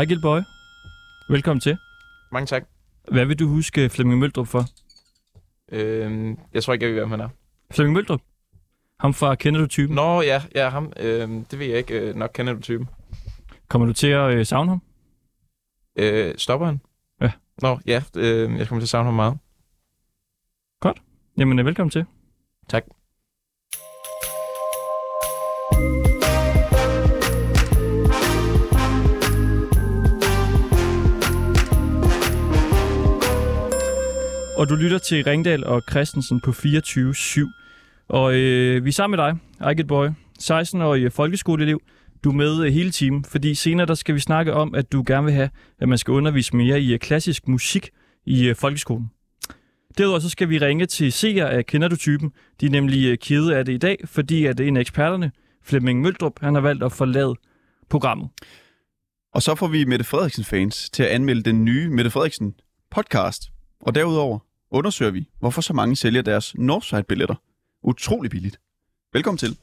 Ejgil Bøje, velkommen til. Mange tak. Hvad vil du huske Flemming Møldrup for? Øhm, jeg tror ikke, jeg ved, hvem han er. Flemming Møldrup? Ham fra Kender du typen? Nå, ja, ja ham. Øhm, det ved jeg ikke. Øh, nok kender du typen. Kommer du til at øh, savne ham? Øh, stopper han? Ja. Nå, ja. Øh, jeg kommer til at savne ham meget. Jamen, øh, velkommen til. Tak. Og du lytter til Ringdal og Christensen på 24-7. Og øh, vi er sammen med dig, Ejgil Boy, 16-årig folkeskoleelev. Du er med øh, hele timen, fordi senere der skal vi snakke om, at du gerne vil have, at man skal undervise mere i øh, klassisk musik i øh, folkeskolen. Derudover så skal vi ringe til seer af Kender du typen. De er nemlig øh, kede af det i dag, fordi at en af eksperterne, Flemming Møldrup, han har valgt at forlade programmet. Og så får vi Mette Frederiksen-fans til at anmelde den nye Mette Frederiksen podcast. Og derudover undersøger vi, hvorfor så mange sælger deres Northside-billetter utrolig billigt. Velkommen til.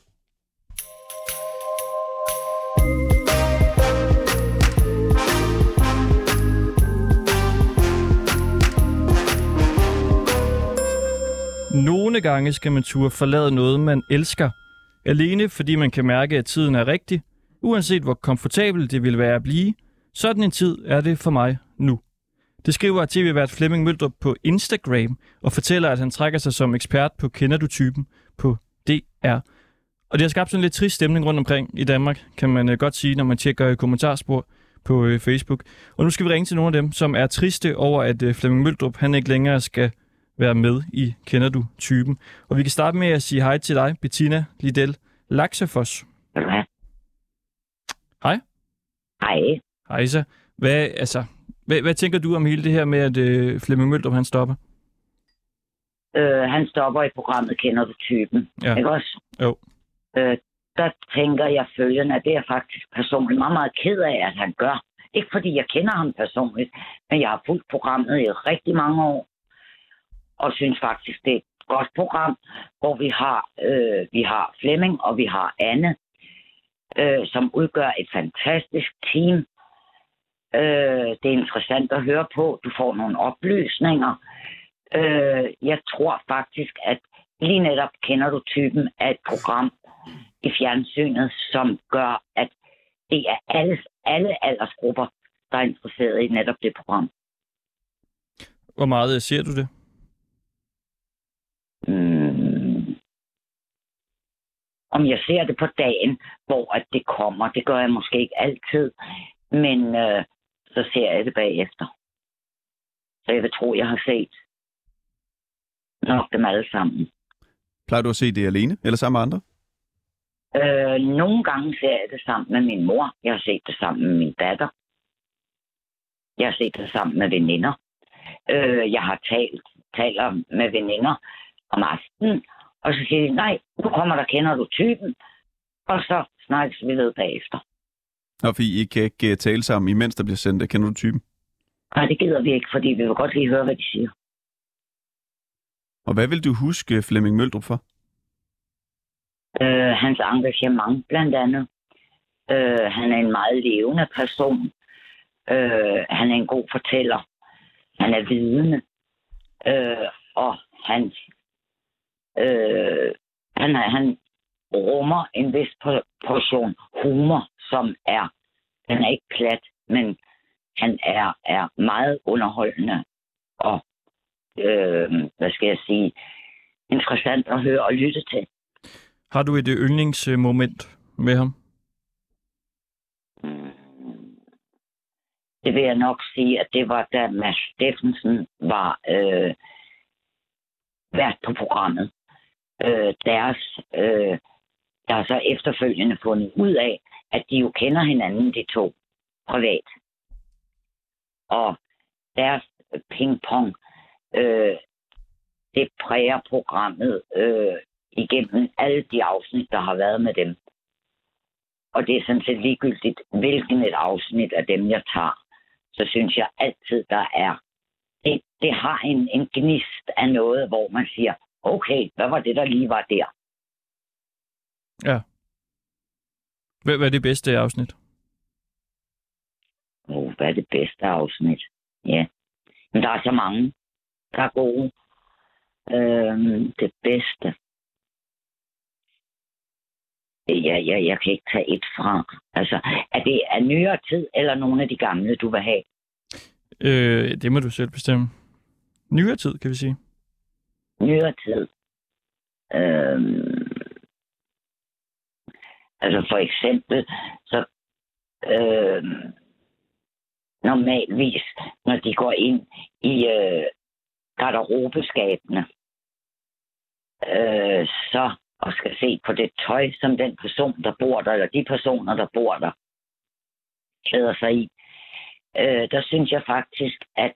Nogle gange skal man turde forlade noget, man elsker. Alene fordi man kan mærke, at tiden er rigtig. Uanset hvor komfortabel det vil være at blive. Sådan en tid er det for mig nu. Det skriver tv-vært Flemming Møldrup på Instagram og fortæller, at han trækker sig som ekspert på Kender du typen på DR. Og det har skabt sådan en lidt trist stemning rundt omkring i Danmark, kan man øh, godt sige, når man tjekker kommentarspor på øh, Facebook. Og nu skal vi ringe til nogle af dem, som er triste over, at øh, Flemming Møldrup han ikke længere skal være med i Kender du typen. Og vi kan starte med at sige hej til dig, Bettina Lidel Laxefos. Ja. Hej. Hej. Hej så. Hvad, altså, hvad, hvad tænker du om hele det her med, at øh, Flemming Møldrup han stopper? Øh, han stopper i programmet Kender du typen? Ja. Ikke også? Jo. Øh, der tænker jeg følgende, at det er faktisk personligt meget, meget ked af, at han gør. Ikke fordi jeg kender ham personligt, men jeg har fulgt programmet i rigtig mange år. Og synes faktisk, det er et godt program, hvor vi har, øh, vi har Flemming og vi har Anne, øh, som udgør et fantastisk team. Øh, det er interessant at høre på. Du får nogle oplysninger. Øh, jeg tror faktisk, at lige netop kender du typen af et program i fjernsynet, som gør, at det er alle, alle aldersgrupper, der er interesseret i netop det program. Hvor meget øh, ser du det? Mm. Om jeg ser det på dagen, hvor at det kommer, det gør jeg måske ikke altid, men øh, så ser jeg det bagefter. Så jeg vil tro, jeg har set nok dem alle sammen. Plejer du at se det alene, eller sammen med andre? Øh, nogle gange ser jeg det sammen med min mor. Jeg har set det sammen med min datter. Jeg har set det sammen med veninder. Øh, jeg har talt taler med veninder om aftenen, og så siger de, nej, nu kommer der, kender du typen, og så snakkes vi ved bagefter. Og fordi I kan ikke uh, tale sammen, imens der bliver sendt, kender du typen? Nej, det gider vi ikke, fordi vi vil godt lige høre, hvad de siger. Og hvad vil du huske Flemming Møldrup for? Øh, hans engagement blandt andet. Øh, han er en meget levende person. Øh, han er en god fortæller. Han er vidende. Øh, og han, øh, han, han rummer en vis portion humor, som er, den er ikke plat, men han er, er meget underholdende og, øh, hvad skal jeg sige, interessant at høre og lytte til. Har du et øh, yndlingsmoment med ham? Det vil jeg nok sige, at det var da Mads Steffensen var øh, vært på programmet. Øh, deres, øh, der har så efterfølgende fundet ud af, at de jo kender hinanden, de to, privat. Og deres pingpong, øh, det præger programmet øh, igennem alle de afsnit, der har været med dem. Og det er sådan set ligegyldigt, hvilken et afsnit af dem, jeg tager. Så synes jeg altid, der er det, det har en, en gnist af noget, hvor man siger, okay, hvad var det, der lige var der? Ja. Hvad, er det bedste afsnit? Oh. hvad er det bedste afsnit? Ja. Men der er så mange, der er gode. Øhm, det bedste. Ja, ja, jeg kan ikke tage et fra. Altså, er det af nyere tid, eller nogle af de gamle, du vil have? Øh, det må du selv bestemme. Nyere tid, kan vi sige. Nyere tid. Øhm, altså for eksempel, så øh, normalvis, når de går ind i øh, garderobeskabene, øh, så og skal se på det tøj, som den person, der bor der, eller de personer, der bor der, klæder sig i. Øh, der synes jeg faktisk, at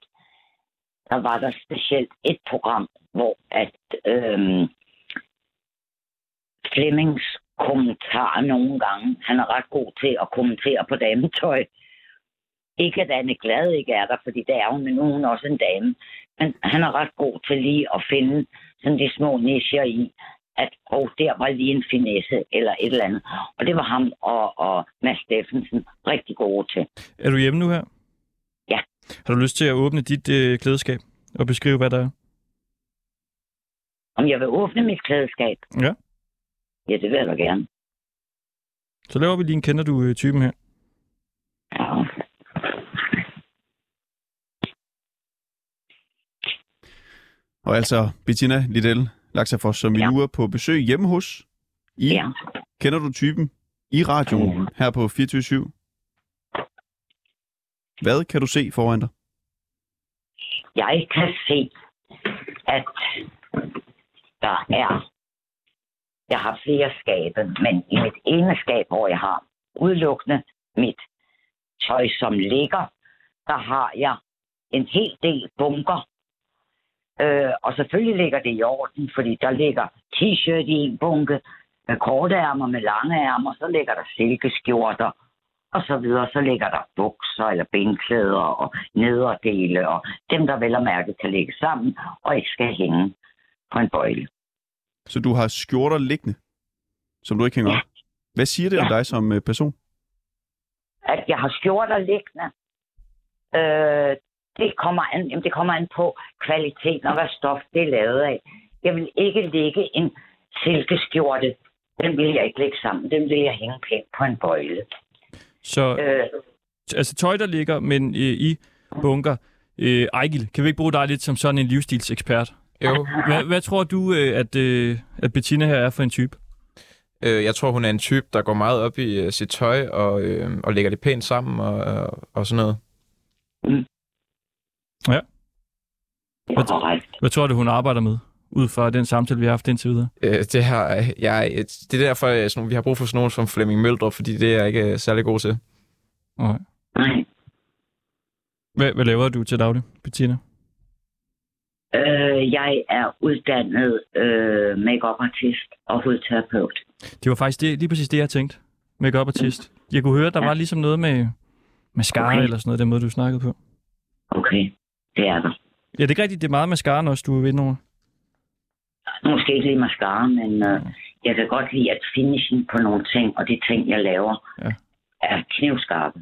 der var der specielt et program, hvor at øh, Flemmings kommentarer nogle gange, han er ret god til at kommentere på dametøj. Ikke at Anne Glad ikke er der, fordi det er hun, men nu er hun også en dame. Men han er ret god til lige at finde sådan de små nischer i, at oh, der var lige en finesse eller et eller andet. Og det var ham og, og Mads Steffensen rigtig gode til. Er du hjemme nu her? Ja. Har du lyst til at åbne dit øh, klædeskab og beskrive, hvad der er? Om jeg vil åbne mit klædeskab? Ja. Ja, det vil jeg da gerne. Så laver vi lige en kender du øh, typen her. Ja. Og altså Bettina Liddell Laxafors, som vi Ja. nu er på besøg hjemme hos. I ja. kender du typen i radioen her på 24 Hvad kan du se foran dig? Jeg kan se, at der er... Jeg har flere skabe, men i mit ene skab, hvor jeg har udelukkende mit tøj, som ligger, der har jeg en hel del bunker. Øh, og selvfølgelig ligger det i orden, fordi der ligger t-shirt i en bunke, med korte ærmer, med lange ærmer, så ligger der silkeskjorter, og så videre. Så ligger der bukser eller benklæder og nederdele, og dem, der vel og mærke kan ligge sammen, og ikke skal hænge på en bøjle. Så du har skjorter liggende, som du ikke hænger Ja. op. Hvad siger det om Ja. dig som øh, person? At jeg har skjorter liggende, øh, det, kommer an, jamen, det kommer an på kvaliteten og hvad stof det er lavet af. Jeg vil ikke lægge en silkeskjorte. Den vil jeg ikke lægge sammen. Den vil jeg hænge pænt på en bøjle. Så Øh, altså tøj, der ligger, men øh, i bunker. Øh, Ejgil, kan vi ikke bruge dig lidt som sådan en livsstilsekspert? Jo, Hvad, hvad tror du, øh, at, øh, at Bettina her er for en type? øh, jeg tror, hun er en type, der går meget op i øh, sit tøj og, øh, og lægger det pænt sammen og, og, og sådan noget. det er korrekt. Hvad tror du, hun arbejder med, ud fra den samtale, vi har haft indtil videre? Øh, det, her, jeg, det er derfor, jeg, sådan, vi har brug for sådan nogen som Flemming Møldrup, fordi det er jeg ikke særlig god til. Okay. Nej. Hvad, hvad laver du til daglig, Bettina? Øh, jeg er uddannet øh, make artist og hudterapeut. Det var faktisk det, lige præcis det, jeg tænkte. Make-up artist. Jeg kunne høre, der Ja. var ligesom noget med mascara Okay. eller sådan noget, den måde, du snakkede på. Okay, det er der. Ja, det er rigtigt. Det er meget mascara også, du er ved over. Måske ikke lige mascara, men øh, jeg kan godt lide, at finishen på nogle ting, og de ting, jeg laver, Ja. er knivskarpe.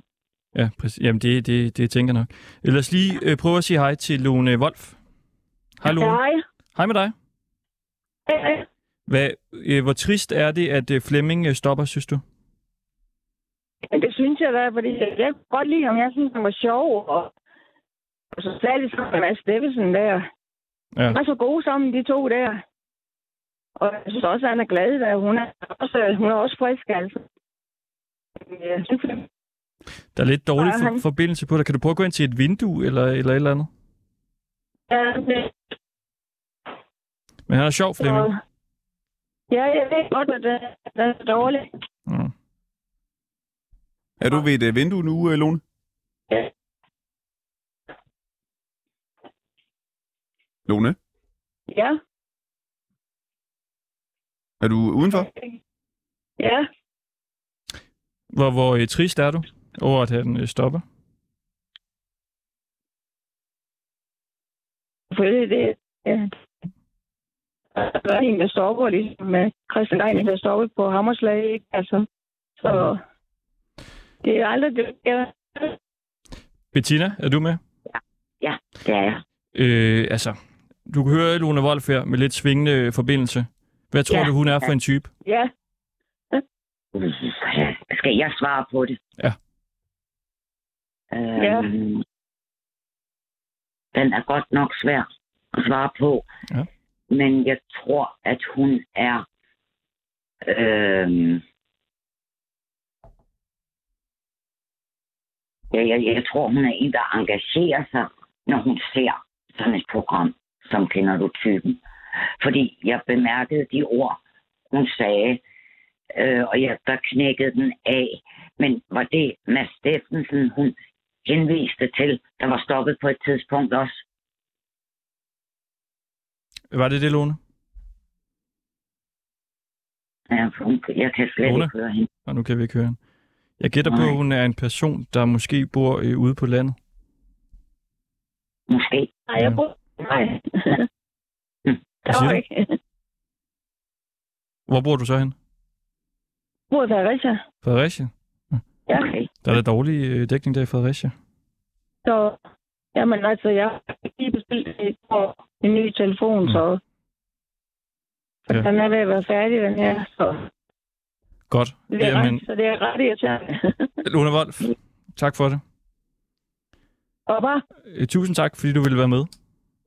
Ja, præcis. Jamen, det, det, det tænker jeg nok. Ellers lige øh, prøve at sige hej til Lone Wolf. Hej, Lone. Hej. Hej med dig. Øh, Hvad, øh, hvor trist er det, at øh, Flemming øh, stopper, synes du? Det synes jeg da, fordi jeg, kunne godt lide ham. Jeg synes, han var sjov. Og, og så særligt så med Mads Steffensen der. Ja. De var så gode sammen, de to der. Og jeg synes også, at han er glad der. Hun er også, hun er også frisk, altså. Synes, Der er lidt dårlig for, han- forbindelse på dig. Kan du prøve at gå ind til et vindue eller, eller et eller andet? Ja, det, Men han er sjov, Flemming. ja, jeg ved godt, at det, det er dårligt. Ja. Er du ved et øh, vindue nu, øh, Lone? Ja. Lone, Ja, er du udenfor? ja. Hvor, hvor øh, trist er du over, at han øh, stopper? Selvfølgelig det. Ja. Der er en, der stopper, ligesom med Christian Lein, der stopper på Hammerslag, ikke? Altså, så det er aldrig det. Ja. Bettina, er du med? Ja, det er jeg. Øh, altså, du kan høre Lone Wolf her med lidt svingende forbindelse. Hvad tror Ja. du, hun er for en type? Ja, Skal jeg svare på det? Ja. Øhm, Ja. Den er godt nok svær at svare på. Ja. Men jeg tror, at hun er... Øhm, ja, jeg, jeg tror, hun er en, der engagerer sig, når hun ser sådan et program, som kender du typen. Fordi jeg bemærkede de ord, hun sagde, øh, og jeg, der knækkede den af. Men var det Mads Steffensen, hun henviste til, der var stoppet på et tidspunkt også? Var det det, Lone? Ja, for hun, jeg kan slet Lone? ikke høre hende. Og nu kan vi ikke høre hende. Jeg gætter på, Nej. at hun er en person, der måske bor øh, ude på landet. Måske. nej, jeg bor... Nej. Der var ikke. Hvor bor du så hen? Bor i Fredericia. Fredericia? Ja. Okay. Der er der dårlig øh, dækning der i Fredericia. Så, jamen altså, jeg har lige bestilt en ny telefon, Mm. så... Ja. den er ved at være færdig, den her. Så Godt. det er, Jamen, ret, så det er ret irriterende. Lone Wolf, tak for det. bare, Øh, tusind tak, fordi du ville være med.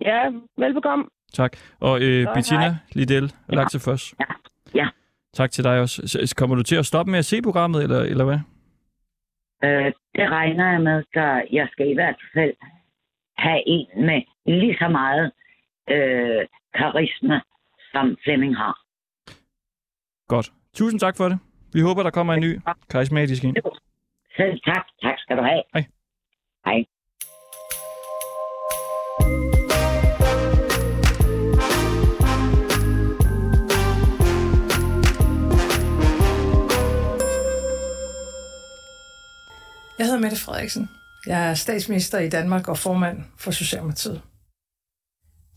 ja, velbekomme. Tak. Og øh, Godt, Bettina hej. Liddell, Laksefos. Ja. Ja. Tak til dig også. Så- Kommer du til at stoppe med at se programmet, eller, eller hvad? Øh, det regner jeg med, så jeg skal i hvert fald have en med lige så meget øh, karisma, som Flemming har. Godt. Tusind tak for det. Vi håber, der kommer en ny karismatisk en. Selv tak. Tak skal du have. Hej. Hej. Jeg hedder Mette Frederiksen. Jeg er statsminister i Danmark og formand for Socialdemokratiet.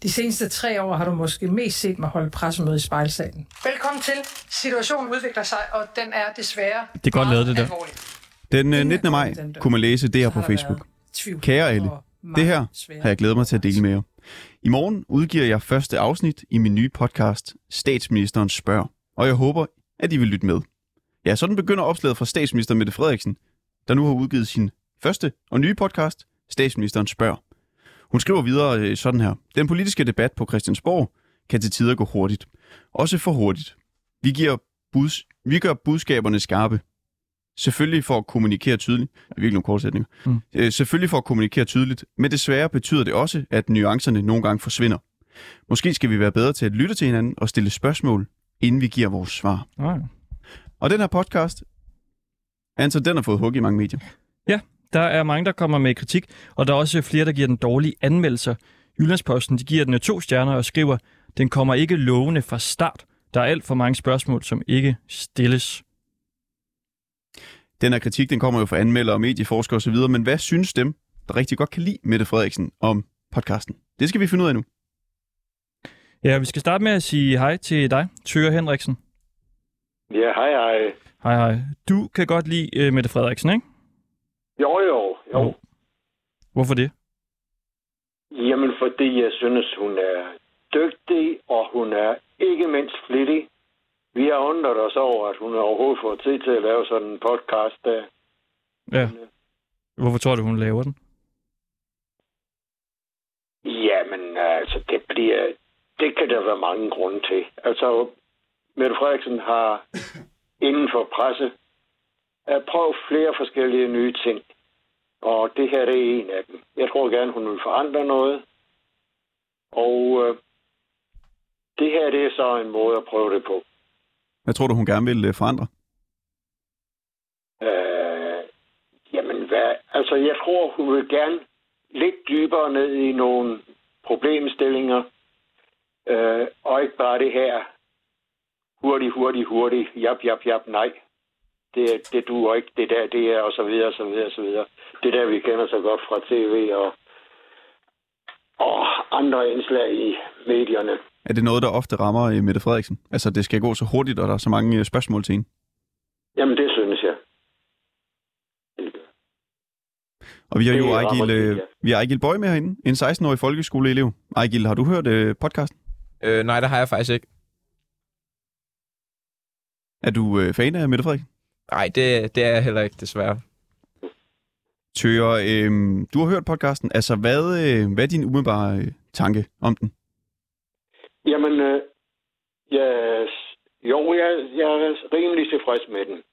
De seneste tre år har du måske mest set mig holde pressemøde i spejlsalen. Velkommen til. Situationen udvikler sig, og den er desværre Det er godt lavet, det der. alvorlig. Den øh, Ingen 19. er maj kunne man læse det her på Facebook. Kære alle, Det her har jeg glædet mig til at dele med jer. I morgen udgiver jeg første afsnit i min nye podcast, Statsministeren spørger, og jeg håber, at I vil lytte med. Ja, sådan begynder opslaget fra statsminister Mette Frederiksen, der nu har udgivet sin første og nye podcast, Statsministeren spørger. Hun skriver videre øh, sådan her. Den politiske debat på Christiansborg kan til tider gå hurtigt. Også for hurtigt. Vi, giver buds, vi gør budskaberne skarpe. Selvfølgelig for at kommunikere tydeligt. Det er virkelig nogle kortsætninger. Mm. Øh, selvfølgelig for at kommunikere tydeligt, men desværre betyder det også, at nuancerne nogle gange forsvinder. Måske skal vi være bedre til at lytte til hinanden og stille spørgsmål, inden vi giver vores svar. Nej. Og den her podcast, altså den har fået hug i mange medier. Der er mange, der kommer med kritik, og der er også flere, der giver den dårlige anmeldelser. Jyllandsposten de giver den øh, to stjerner og skriver, den kommer ikke lovende fra start. Der er alt for mange spørgsmål, som ikke stilles. Den her kritik, den kommer jo fra anmeldere og medieforskere osv., men hvad synes dem, der rigtig godt kan lide Mette Frederiksen om podcasten? Det skal vi finde ud af nu. Ja, vi skal starte med at sige hej til dig, Thyre Henriksen. Ja, hej hej. Hej hej. Du kan godt lide uh, Mette Frederiksen, ikke? Jo, jo, jo. Jo. Hvorfor det? Jamen, fordi jeg synes, hun er dygtig, og hun er ikke mindst flittig. Vi har undret os over, at hun overhovedet får tid til at lave sådan en podcast der. Ja. Hvorfor tror du, hun laver den? Jamen, altså, det bliver... Det kan der være mange grunde til. Altså, Mette Frederiksen har inden for presse at prøve flere forskellige nye ting. Og det her det er en af dem. Jeg tror gerne, hun vil forandre noget. Og øh, det her det er så en måde at prøve det på. Hvad tror du, hun gerne vil øh, forandre? Øh, jamen, hvad? Altså, jeg tror, hun vil gerne lidt dybere ned i nogle problemstillinger. Øh, og ikke bare det her hurtigt, hurtigt, hurtigt, jap, jap, jap, nej. Det, det duer ikke, det der, det er, og så videre, så videre, så videre. Det der, vi kender så godt fra tv og, og andre indslag i medierne. Er det noget, der ofte rammer øh, Mette Frederiksen? Altså, det skal gå så hurtigt, og der er så mange øh, spørgsmål til hende. Jamen, det synes jeg. Og vi har jo Ejgil, øh, vi har Ejgil Bøj med herinde, en 16-årig folkeskoleelev. Ejgil, har du hørt øh, podcasten? Øh, nej, det har jeg faktisk ikke. Er du øh, fan af Mette Frederiksen? Nej, det, det er jeg heller ikke, desværre. Tøger, øh, du har hørt podcasten. Altså, hvad, øh, hvad er din umiddelbare øh, tanke om den? Jamen, øh, jeg, jo, jeg, jeg er rimelig tilfreds med den.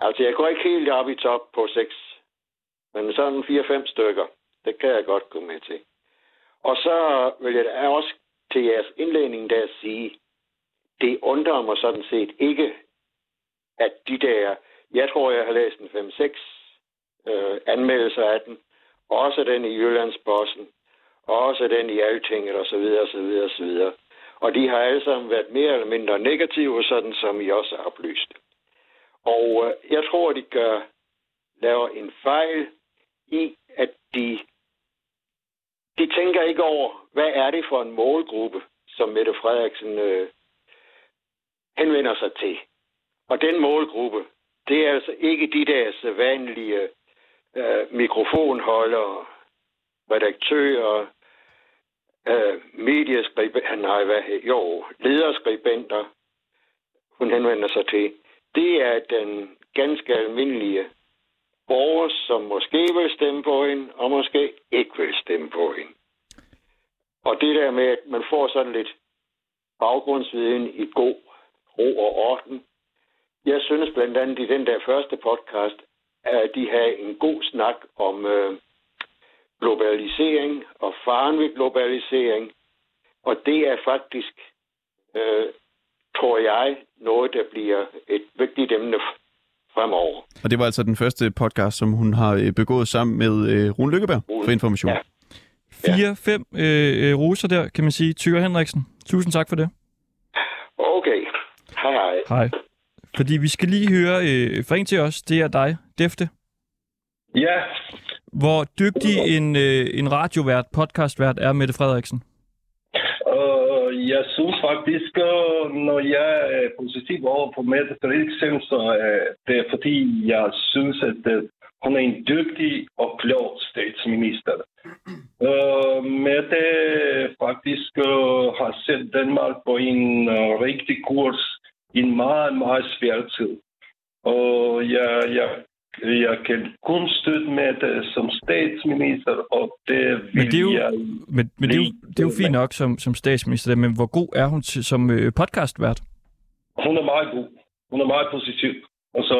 Altså, jeg går ikke helt op i top på 6, men sådan 4-5 stykker, det kan jeg godt gå med til. Og så vil jeg da også til jeres indledning der sige, det undrer mig sådan set ikke, at de der, jeg tror, jeg har læst en 5-6 øh, anmeldelser af den, også den i Jyllandsbossen, også den i Altinget osv. osv. osv. Og de har alle sammen været mere eller mindre negative, sådan som I også har oplyst. Og øh, jeg tror, de gør, laver en fejl i, at de, de tænker ikke over, hvad er det for en målgruppe, som Mette Frederiksen øh, henvender sig til. Og den målgruppe, det er altså ikke de der sædvanlige øh, mikrofonholdere, redaktører, øh, medieskribenter, nej, hvad, jo, lederskribenter, hun henvender sig til. Det er den ganske almindelige borger, som måske vil stemme på hende, og måske ikke vil stemme på hende. Og det der med, at man får sådan lidt baggrundsviden i god ro og orden. Jeg synes blandt andet i den der første podcast, at de havde en god snak om øh, globalisering og faren ved globalisering. Og det er faktisk, øh, tror jeg, noget, der bliver et vigtigt emne fremover. Og det var altså den første podcast, som hun har øh, begået sammen med øh, Rune Lykkeberg for information. Ja. Fire, fem øh, øh, roser der, kan man sige. Tyre Henriksen, tusind tak for det. Okay. Hej hej. Hej. Fordi vi skal lige høre øh, fra en til os, det er dig, Defte. Ja, Hvor dygtig en, øh, en radiovært, podcastvært er Mette Frederiksen. øh, jeg synes faktisk, øh, når jeg er positiv over på Mette Frederiksen, så er det fordi, jeg synes, at øh, hun er en dygtig og klog statsminister. Øh, Mette faktisk øh, har sat Danmark på en øh, rigtig kurs i en meget, meget svær tid. Og jeg, jeg, jeg kan kun støtte Mette som statsminister, og det vil Men det er jo, jeg... men, men det er jo, det er jo fint nok som, som statsminister, men hvor god er hun til, som øh, podcastvært? Hun er meget god. Hun er meget positiv. Og så...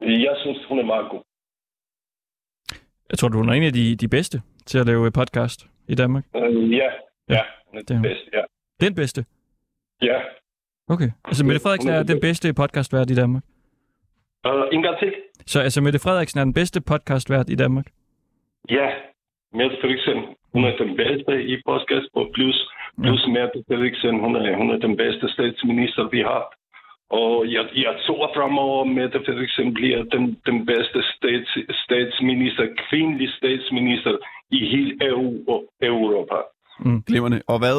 Jeg synes, hun er meget god. Jeg tror, du hun er en af de, de bedste til at lave øh, podcast i Danmark. Uh, ja, ja, det hun. den bedste, ja. Den bedste? Ja. Okay. Altså Mette Frederiksen er den bedste podcastvært i Danmark. Uh, en gang til. Så altså Mette Frederiksen er den bedste podcastvært i Danmark. Ja, Mette Frederiksen, hun er den bedste i podcast, og plus, plus Mette Frederiksen, hun er, hun er den bedste statsminister, vi har. Og jeg, jeg tror fremover, Mette Frederiksen bliver den, den bedste stats, statsminister, kvindelig statsminister i hele EU og Europa. Glimrende. Og hvad,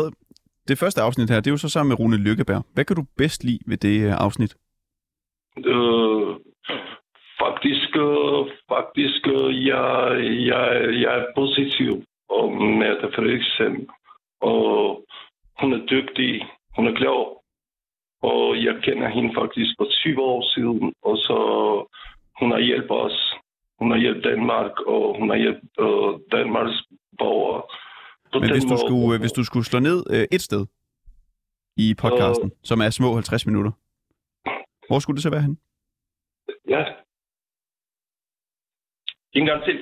det første afsnit her, det er jo så sammen med Rune Lykkeberg. Hvad kan du bedst lide ved det øh, afsnit? Øh, faktisk, øh, faktisk øh, jeg, jeg, jeg er positiv om Mette Frederiksen. Og hun er dygtig, hun er klog. Og jeg kender hende faktisk for 20 år siden. Og så hun har hjulpet os. Hun har hjulpet Danmark, og hun har hjulpet øh, Danmarks borgere. På Men den hvis du, måde- skulle, øh, hvis du skulle slå ned øh, et sted i podcasten, som er små 50 minutter, hvor skulle det så være henne? Ja. En gang til.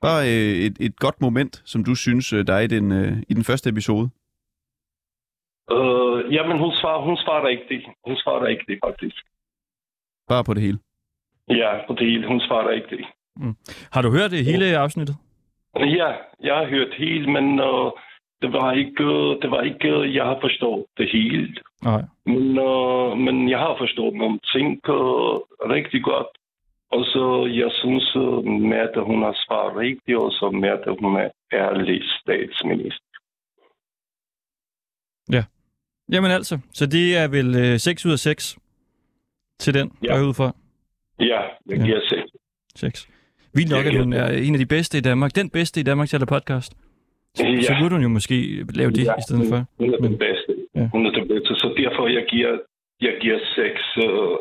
Bare øh, et, et godt moment, som du synes, øh, der er i den, øh, i den første episode. Øh, jamen, hun svarer, hun svarer rigtigt. Hun svarer rigtigt, faktisk. Bare på det hele. Ja, på det hele. Hun svarer rigtigt. Har du hørt det hele afsnittet? Ja, jeg har hørt helt, men uh, det var ikke, uh, det var ikke, uh, jeg har forstået det hele. Nej. Men, uh, men jeg har forstået nogle ting uh, rigtig godt. Og så jeg synes, uh, Mette, hun har svaret rigtigt, og så Mette, hun er ærlig statsminister. Jamen altså, så det er vel øh, 6 ud af 6 til den, Ja. ja. går jeg ud fra. Ja, jeg Ja. giver sig. 6. Vildt nok, Ja, at ja. hun er en af de bedste i Danmark. Den bedste i Danmark til at lave podcast. Så, Ja. så burde hun jo måske lave det i stedet for. Hun er Men- den bedste. Ja. Hun er den bedste. Så derfor jeg giver, jeg giver seks, uh,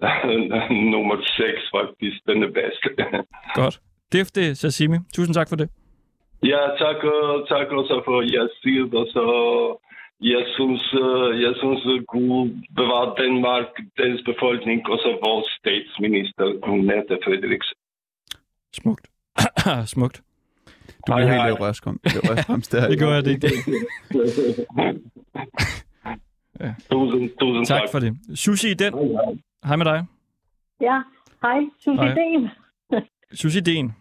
nummer 6 faktisk, den er bedste. Godt. Defte Sashimi. Tusind tak for det. ja, tak, tak også for jeres tid, og så jeg synes, uh, jeg synes, at Gud bevarer Danmark, dens befolkning, og så vores statsminister, Mette Frederiksen. Smukt. Smukt. Du hej. helt rørskom. rørskom der. Det gør jeg det ikke. tusind, tusind tak. Tak for det. Sushi den. Hej med dig. Ja, hej, Susie Hej. Den. Sushi Den.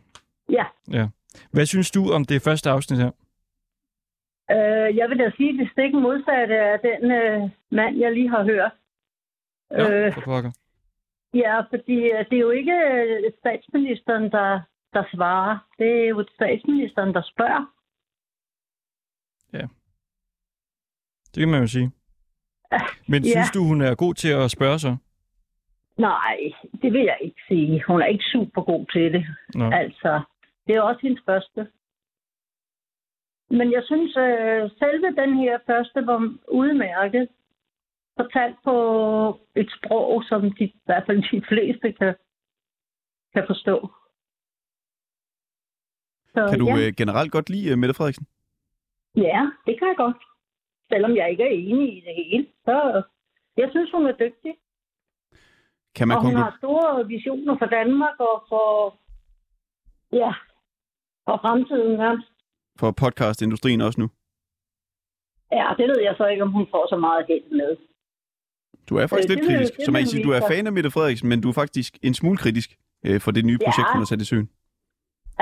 Ja. ja. Hvad synes du om det første afsnit her? Øh, jeg vil da sige, det stik modsatte af den øh, mand, jeg lige har hørt. Ja, Øh, for pokker. Ja, fordi øh, det er jo ikke øh, statsministeren, der, der svarer. Det er jo statsministeren, der spørger. Det kan man jo sige. Men Ja. synes du, hun er god til at spørge sig? Nej, det vil jeg ikke sige. Hun er ikke super god til det. Nå. Altså, det er også hendes første. Men jeg synes, øh, selve den her første var udmærket. Fortalt på et sprog, som de, i hvert fald de fleste kan, kan forstå. Så, Kan du ja. øh, generelt godt lide øh, Mette Frederiksen? ja, det kan jeg godt. Selvom jeg ikke er enig i det hele. Så jeg synes, hun er dygtig. Kan man og hun har store visioner for Danmark og for, ja, for fremtiden nærmest. For podcastindustrien også nu. Ja, det ved jeg så ikke, om hun får så meget held med. Du er faktisk Øh, lidt det kritisk. det Så man kan sige, du er fan af Mette Frederiksen, men du er faktisk en smule kritisk øh, for det nye projekt, Ja. hun har sat i søen.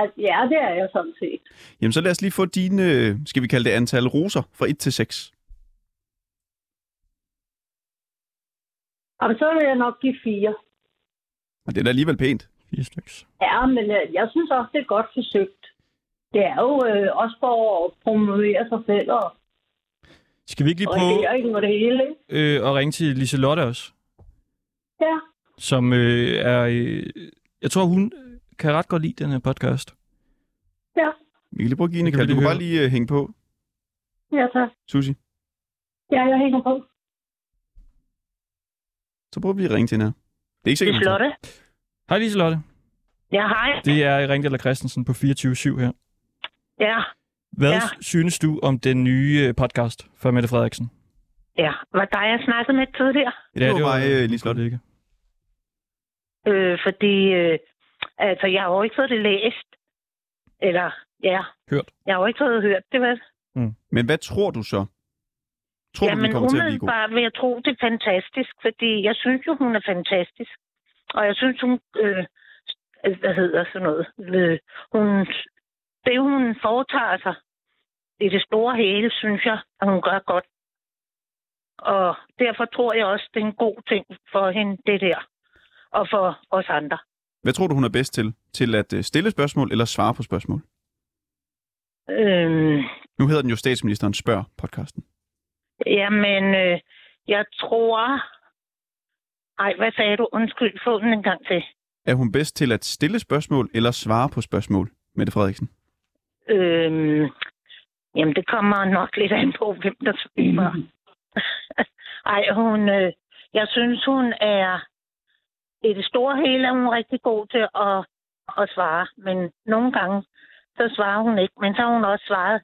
Altså, ja, det er jeg sådan set. Jamen så lad os lige få dine, øh, skal vi kalde det antal roser fra 1 til 6. Og så vil jeg nok give fire. Og det er da alligevel pænt. Fire stykker. Ja, men øh, jeg synes også, det er godt forsøgt. Det er jo øh, også for at promovere sig selv og Skal vi ikke lige prøve regeringen og det hele. ikke? øh, at ringe til Liselotte også? Ja, Som øh, er... Øh, jeg tror, hun kan ret godt lide den her podcast. ja, Vi kan lige prøve at give en Det kan vi kald. Du kan bare høre. lige øh, hænge på, ja tak. Susi. Ja, jeg hænger på. Så prøver vi at ringe til hende her. Det er ikke sikkert. Flotte. Hej Liselotte. Ja, hej. Det er Ringdal Christensen på 24-7 her. Ja, Hvad Ja. synes du om den nye øh, podcast fra Mette Frederiksen? ja. Var dig, jeg snakkede med tidligere? Det var mig, øh, Liselotte. Ikke. Øh, fordi, øh, altså, jeg har jo ikke fået det læst. Eller, ja. Hørt. Jeg har jo ikke fået hørt det, vel? Men hvad tror du så? Tror du, Jamen, den kommer til at blive god? vil jeg tro, det er fantastisk, fordi jeg synes jo, hun er fantastisk. Og jeg synes, hun, øh, hvad hedder sådan noget, øh, hun, det hun foretager sig i det store hele, synes jeg, at hun gør godt. Og derfor tror jeg også, det er en god ting for hende, det der. Og for os andre. Hvad tror du, hun er bedst til? Til at øh, stille spørgsmål eller svare på spørgsmål? Øhm, Nu hedder den jo Statsministeren Spørg podcasten. jamen, øh, jeg tror... Ej, hvad sagde du? Undskyld, få den en gang til. Er hun bedst til at stille spørgsmål eller svare på spørgsmål, Mette Frederiksen? Øhm, jamen, det kommer nok lidt an på, hvem der spørger. Ej, hun, øh, jeg synes, hun er... I det store hele er hun rigtig god til at, at svare, men nogle gange, så svarer hun ikke. Men så har hun også svaret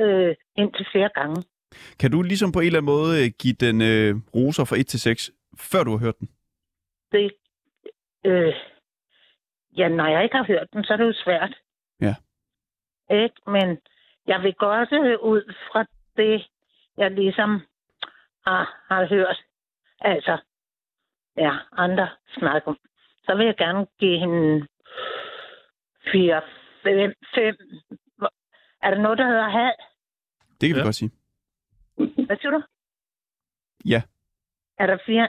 øh, indtil flere gange. Kan du ligesom på en eller anden måde øh, give den øh, roser fra 1 til 6, før du har hørt den? Det, øh, ja, når jeg ikke har hørt den, så er det jo svært. Ikke? Men jeg vil godt øh, ud fra det, jeg ligesom har, har hørt, altså, ja, andre snakke om, så vil jeg gerne give hende 4, 5, 5. Er der noget, der hedder halv? Det kan ja. Vi godt sige. Hvad siger du? Ja. Er der fire?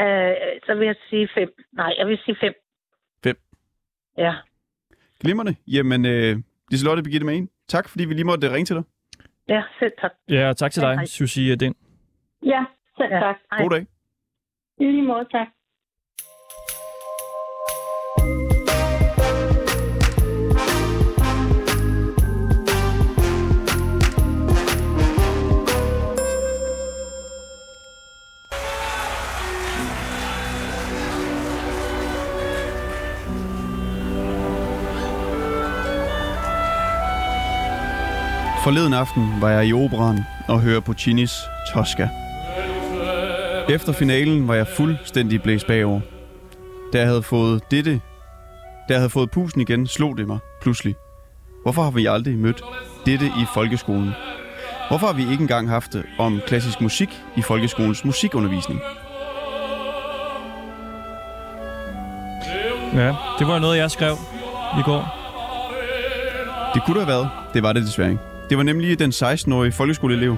Øh, så vil jeg sige 5. Nej, jeg vil sige 5. Fem. Ja. Glimrende. Jamen, øh, Liselotte Birgitte Magen, tak fordi vi lige måtte øh, ringe til dig. Ja, selv tak. Ja, tak til dig, hej. Susie Den. Ja, selv Ja. tak. God dag. I lige måde, tak. Forleden aften var jeg i operan og hørte Puccinis Tosca. Efter finalen var jeg fuldstændig blæst bagover. Da jeg havde fået dette, da jeg havde fået pusen igen, slog det mig pludselig. Hvorfor har vi aldrig mødt dette i folkeskolen? Hvorfor har vi ikke engang haft det om klassisk musik i folkeskolens musikundervisning? Ja, det var noget, jeg skrev i går. Det kunne det have været. Det var det desværre ikke. Det var nemlig den 16-årige folkeskoleelev,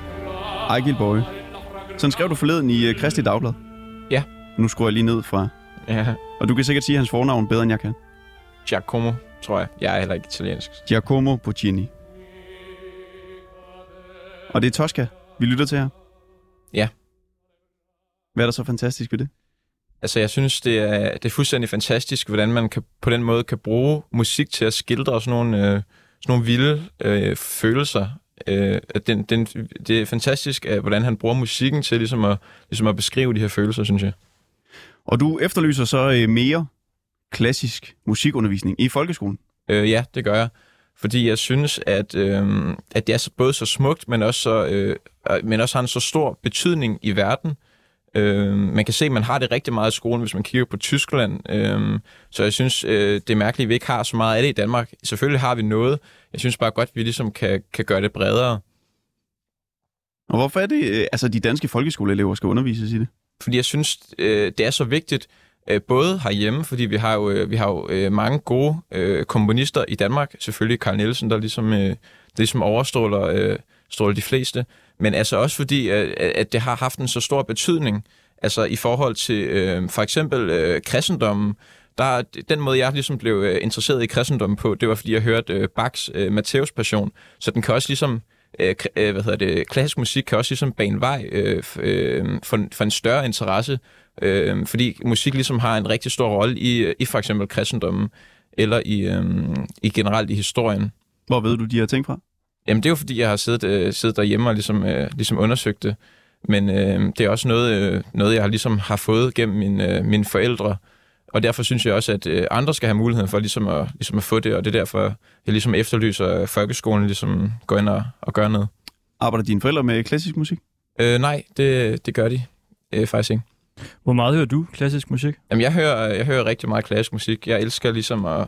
Ejgil Bøje. Sådan skrev du forleden i uh, Kristi Dagblad. Ja. Nu skruer jeg lige ned fra... Ja, Og du kan sikkert sige hans fornavn bedre, end jeg kan. Giacomo, tror jeg. Jeg er heller ikke italiensk. Giacomo Puccini. Og det er Tosca, vi lytter til her. Ja. Hvad er der så fantastisk ved det? Altså, jeg synes, det er, det er fuldstændig fantastisk, hvordan man kan, på den måde kan bruge musik til at skildre sådan nogle, øh, sådan nogle vilde øh, følelser. Øh, at den, den, det er fantastisk, at, hvordan han bruger musikken til ligesom at, ligesom at beskrive de her følelser, synes jeg. Og du efterlyser så øh, mere klassisk musikundervisning i folkeskolen. Øh, ja, det gør jeg. Fordi jeg synes, at, øh, at det er så, både så smukt, men også, så, øh, men også har en så stor betydning i verden. Øh, man kan se, at man har det rigtig meget i skolen, hvis man kigger på Tyskland. Øh, så jeg synes, øh, det er mærkeligt, at vi ikke har så meget af det i Danmark. Selvfølgelig har vi noget. Jeg synes bare godt, at vi ligesom kan, kan gøre det bredere. Og hvorfor er det, øh, altså de danske folkeskoleelever skal undervises i det? fordi jeg synes, øh, det er så vigtigt, øh, både herhjemme, fordi vi har jo, øh, vi har jo mange gode øh, komponister i Danmark, selvfølgelig Carl Nielsen, der ligesom, øh, der ligesom overstråler øh, stråler de fleste, men altså også fordi, øh, at det har haft en så stor betydning, altså i forhold til øh, for eksempel øh, kristendommen, der, den måde, jeg ligesom blev øh, interesseret i kristendommen på, det var, fordi jeg hørte øh, Bachs øh, Matthæus Passion, så den kan også ligesom øh, øh, hvad hedder det, klassisk musik kan også ligesom bane vej øh, øh, for, for en større interesse, øh, fordi musik ligesom har en rigtig stor rolle i, øh, i for eksempel kristendommen, eller i, øh, i generelt i historien. Hvor ved du de her ting fra? Jamen det er jo fordi, jeg har siddet, øh, siddet derhjemme og ligesom, øh, ligesom undersøgt det, men øh, det er også noget, øh, noget, jeg har ligesom har fået gennem min, øh, mine forældre, og derfor synes jeg også, at øh, andre skal have muligheden for ligesom at, ligesom at få det, og det er derfor, jeg ligesom efterlyser, at folkeskolen ligesom går ind og, og gør noget. Arbejder dine forældre med klassisk musik? Øh, nej, det, det gør de øh, faktisk ikke. Hvor meget hører du klassisk musik? Jamen, jeg hører, jeg hører rigtig meget klassisk musik. Jeg elsker ligesom at,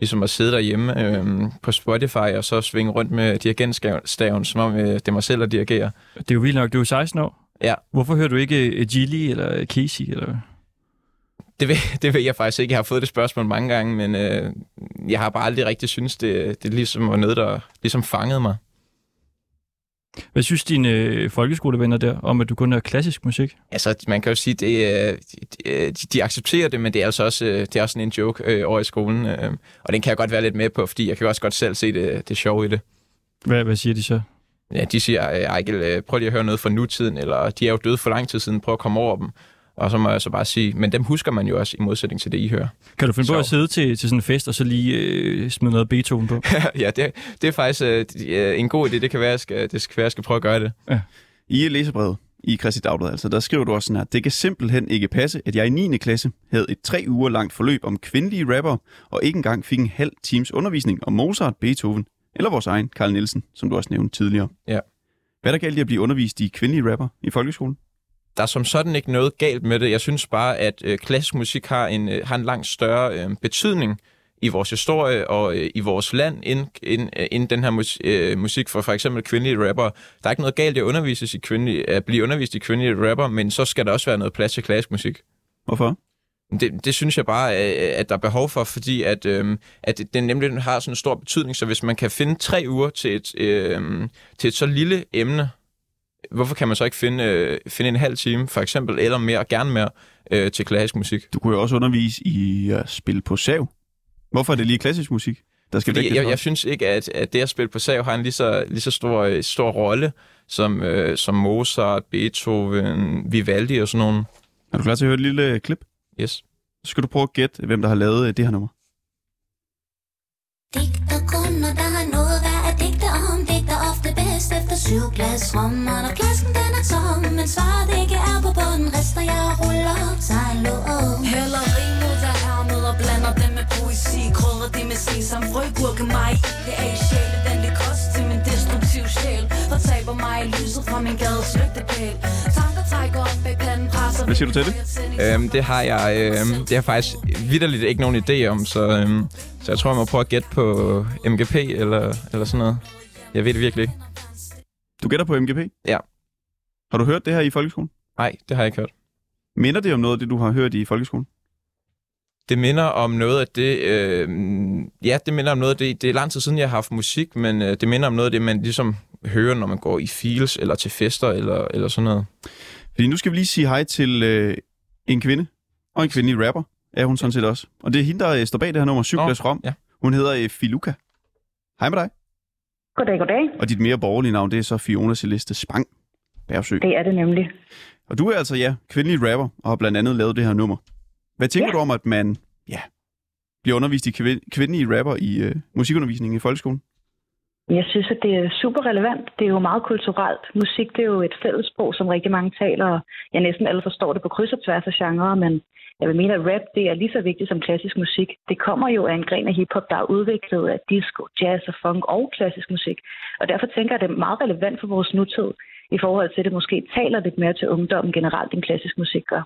ligesom at sidde derhjemme øh, på Spotify og så svinge rundt med dirigentstaven, som om øh, det er mig selv, der dirigerer. Det er jo vildt nok, du er 16 år. Ja. Hvorfor hører du ikke øh, Gilly eller Casey? Eller? Det ved, det ved jeg faktisk ikke. Jeg har fået det spørgsmål mange gange, men øh, jeg har bare aldrig rigtig synes det, det ligesom var noget, der ligesom fangede mig. Hvad synes dine øh, folkeskolevenner der om, at du kun hører klassisk musik? Altså, man kan jo sige, det, øh, de, de accepterer det, men det er altså også, øh, det er også sådan en joke øh, over i skolen. Øh, og den kan jeg godt være lidt med på, fordi jeg kan også godt selv se det, det sjove i det. Hvad, hvad siger de så? Ja, de siger, Ejkel, øh, prøv lige at høre noget fra nutiden, eller de er jo døde for lang tid siden, prøv at komme over dem. Og så må jeg så bare sige, men dem husker man jo også i modsætning til det, I hører. Kan du finde på Så. at sidde til, til sådan en fest, og så lige øh, smide noget Beethoven på? ja, det, det er faktisk øh, en god idé. Det kan være, jeg skal, det skal være, jeg skal prøve at gøre det. I læsebrevet i Kristi Dagblad, altså, der skriver du også sådan her, det kan simpelthen ikke passe, at jeg i 9. klasse havde et tre uger langt forløb om kvindelige rapper, og ikke engang fik en halv times undervisning om Mozart, Beethoven, eller vores egen Carl Nielsen, som du også nævnte tidligere. Ja. Hvad er der galt i at blive undervist i kvindelige rapper i folkeskolen? Der er som sådan ikke noget galt med det. Jeg synes bare, at øh, klassisk musik har en, øh, har en langt større øh, betydning i vores historie og øh, i vores land, end, end, øh, end den her mus, øh, musik for for eksempel kvindelige rapper. Der er ikke noget galt i at, undervises i kvindelige, at blive undervist i kvindelige rapper, men så skal der også være noget plads til klassisk musik. Hvorfor? Det, det synes jeg bare, øh, at der er behov for, fordi at, øhm, at det nemlig har sådan en stor betydning, så hvis man kan finde tre uger til et, øhm, til et så lille emne, hvorfor kan man så ikke finde, øh, finde en halv time, for eksempel, eller mere, gerne mere, øh, til klassisk musik? Du kunne jo også undervise i at spille på sav. Hvorfor er det lige klassisk musik, der skal Fordi jeg, jeg synes ikke, at, at det at spille på sav har en lige så, lige så stor, øh, stor rolle, som, øh, som Mozart, Beethoven, Vivaldi og sådan nogle. Er du klar til at høre et lille klip? Yes. Så skal du prøve at gætte, hvem der har lavet øh, det her nummer. Digter kunder, der har noget bedst efter syv glas rom. Og når klassen den er tom, men svaret ikke er på bunden. Rester jeg og ruller op, sejlo Hælder rim ud af ærmet og blander dem med poesi. Krydder det med sesam, frø, gurke, mig Det er ikke sjæle, den det kost til min destruktiv sjæl. Min gades lygtepæl. Tanker trækker op bag panden, presser Hvad siger du til det? Øhm, det har jeg øhm, det har faktisk vidderligt ikke nogen idé om, så, øhm, så jeg tror, jeg må prøve at gætte på MGP eller, eller sådan noget. Jeg ved det virkelig ikke. Du gætter på MGP? Ja. Har du hørt det her i folkeskolen? Nej, det har jeg ikke hørt. Minder det om noget af det, du har hørt i folkeskolen? Det minder om noget af det... Øh, ja, det minder om noget af det... Det er lang tid siden, jeg har haft musik, men øh, det minder om noget af det, man ligesom hører, når man går i fields eller til fester eller, eller sådan noget. Fordi nu skal vi lige sige hej til øh, en kvinde, og en kvindelig rapper, er hun sådan set også. Og det er hende, der øh, står bag det her nummer, Cyklas Rom. ja. Hun hedder øh, Filuka. Hej med dig. Goddag, goddag. Og dit mere borgerlige navn, det er så Fiona Celeste Spang Bergsø. Det er det nemlig. Og du er altså, ja, kvindelig rapper, og har blandt andet lavet det her nummer. Hvad tænker Ja. du om, at man ja, bliver undervist i kvin- kvindelige rapper i øh, musikundervisningen i folkeskolen? Jeg synes, at det er super relevant. Det er jo meget kulturelt. Musik det er jo et fællessprog, som rigtig mange taler, og jeg næsten alle forstår det på kryds og tværs af genrer, men jeg vil mene, at rap det er lige så vigtigt som klassisk musik. Det kommer jo af en gren af hiphop, der er udviklet af disco, jazz og funk og klassisk musik. Og derfor tænker jeg, at det er meget relevant for vores nutid, i forhold til, at det måske taler lidt mere til ungdommen generelt, end klassisk musik gør.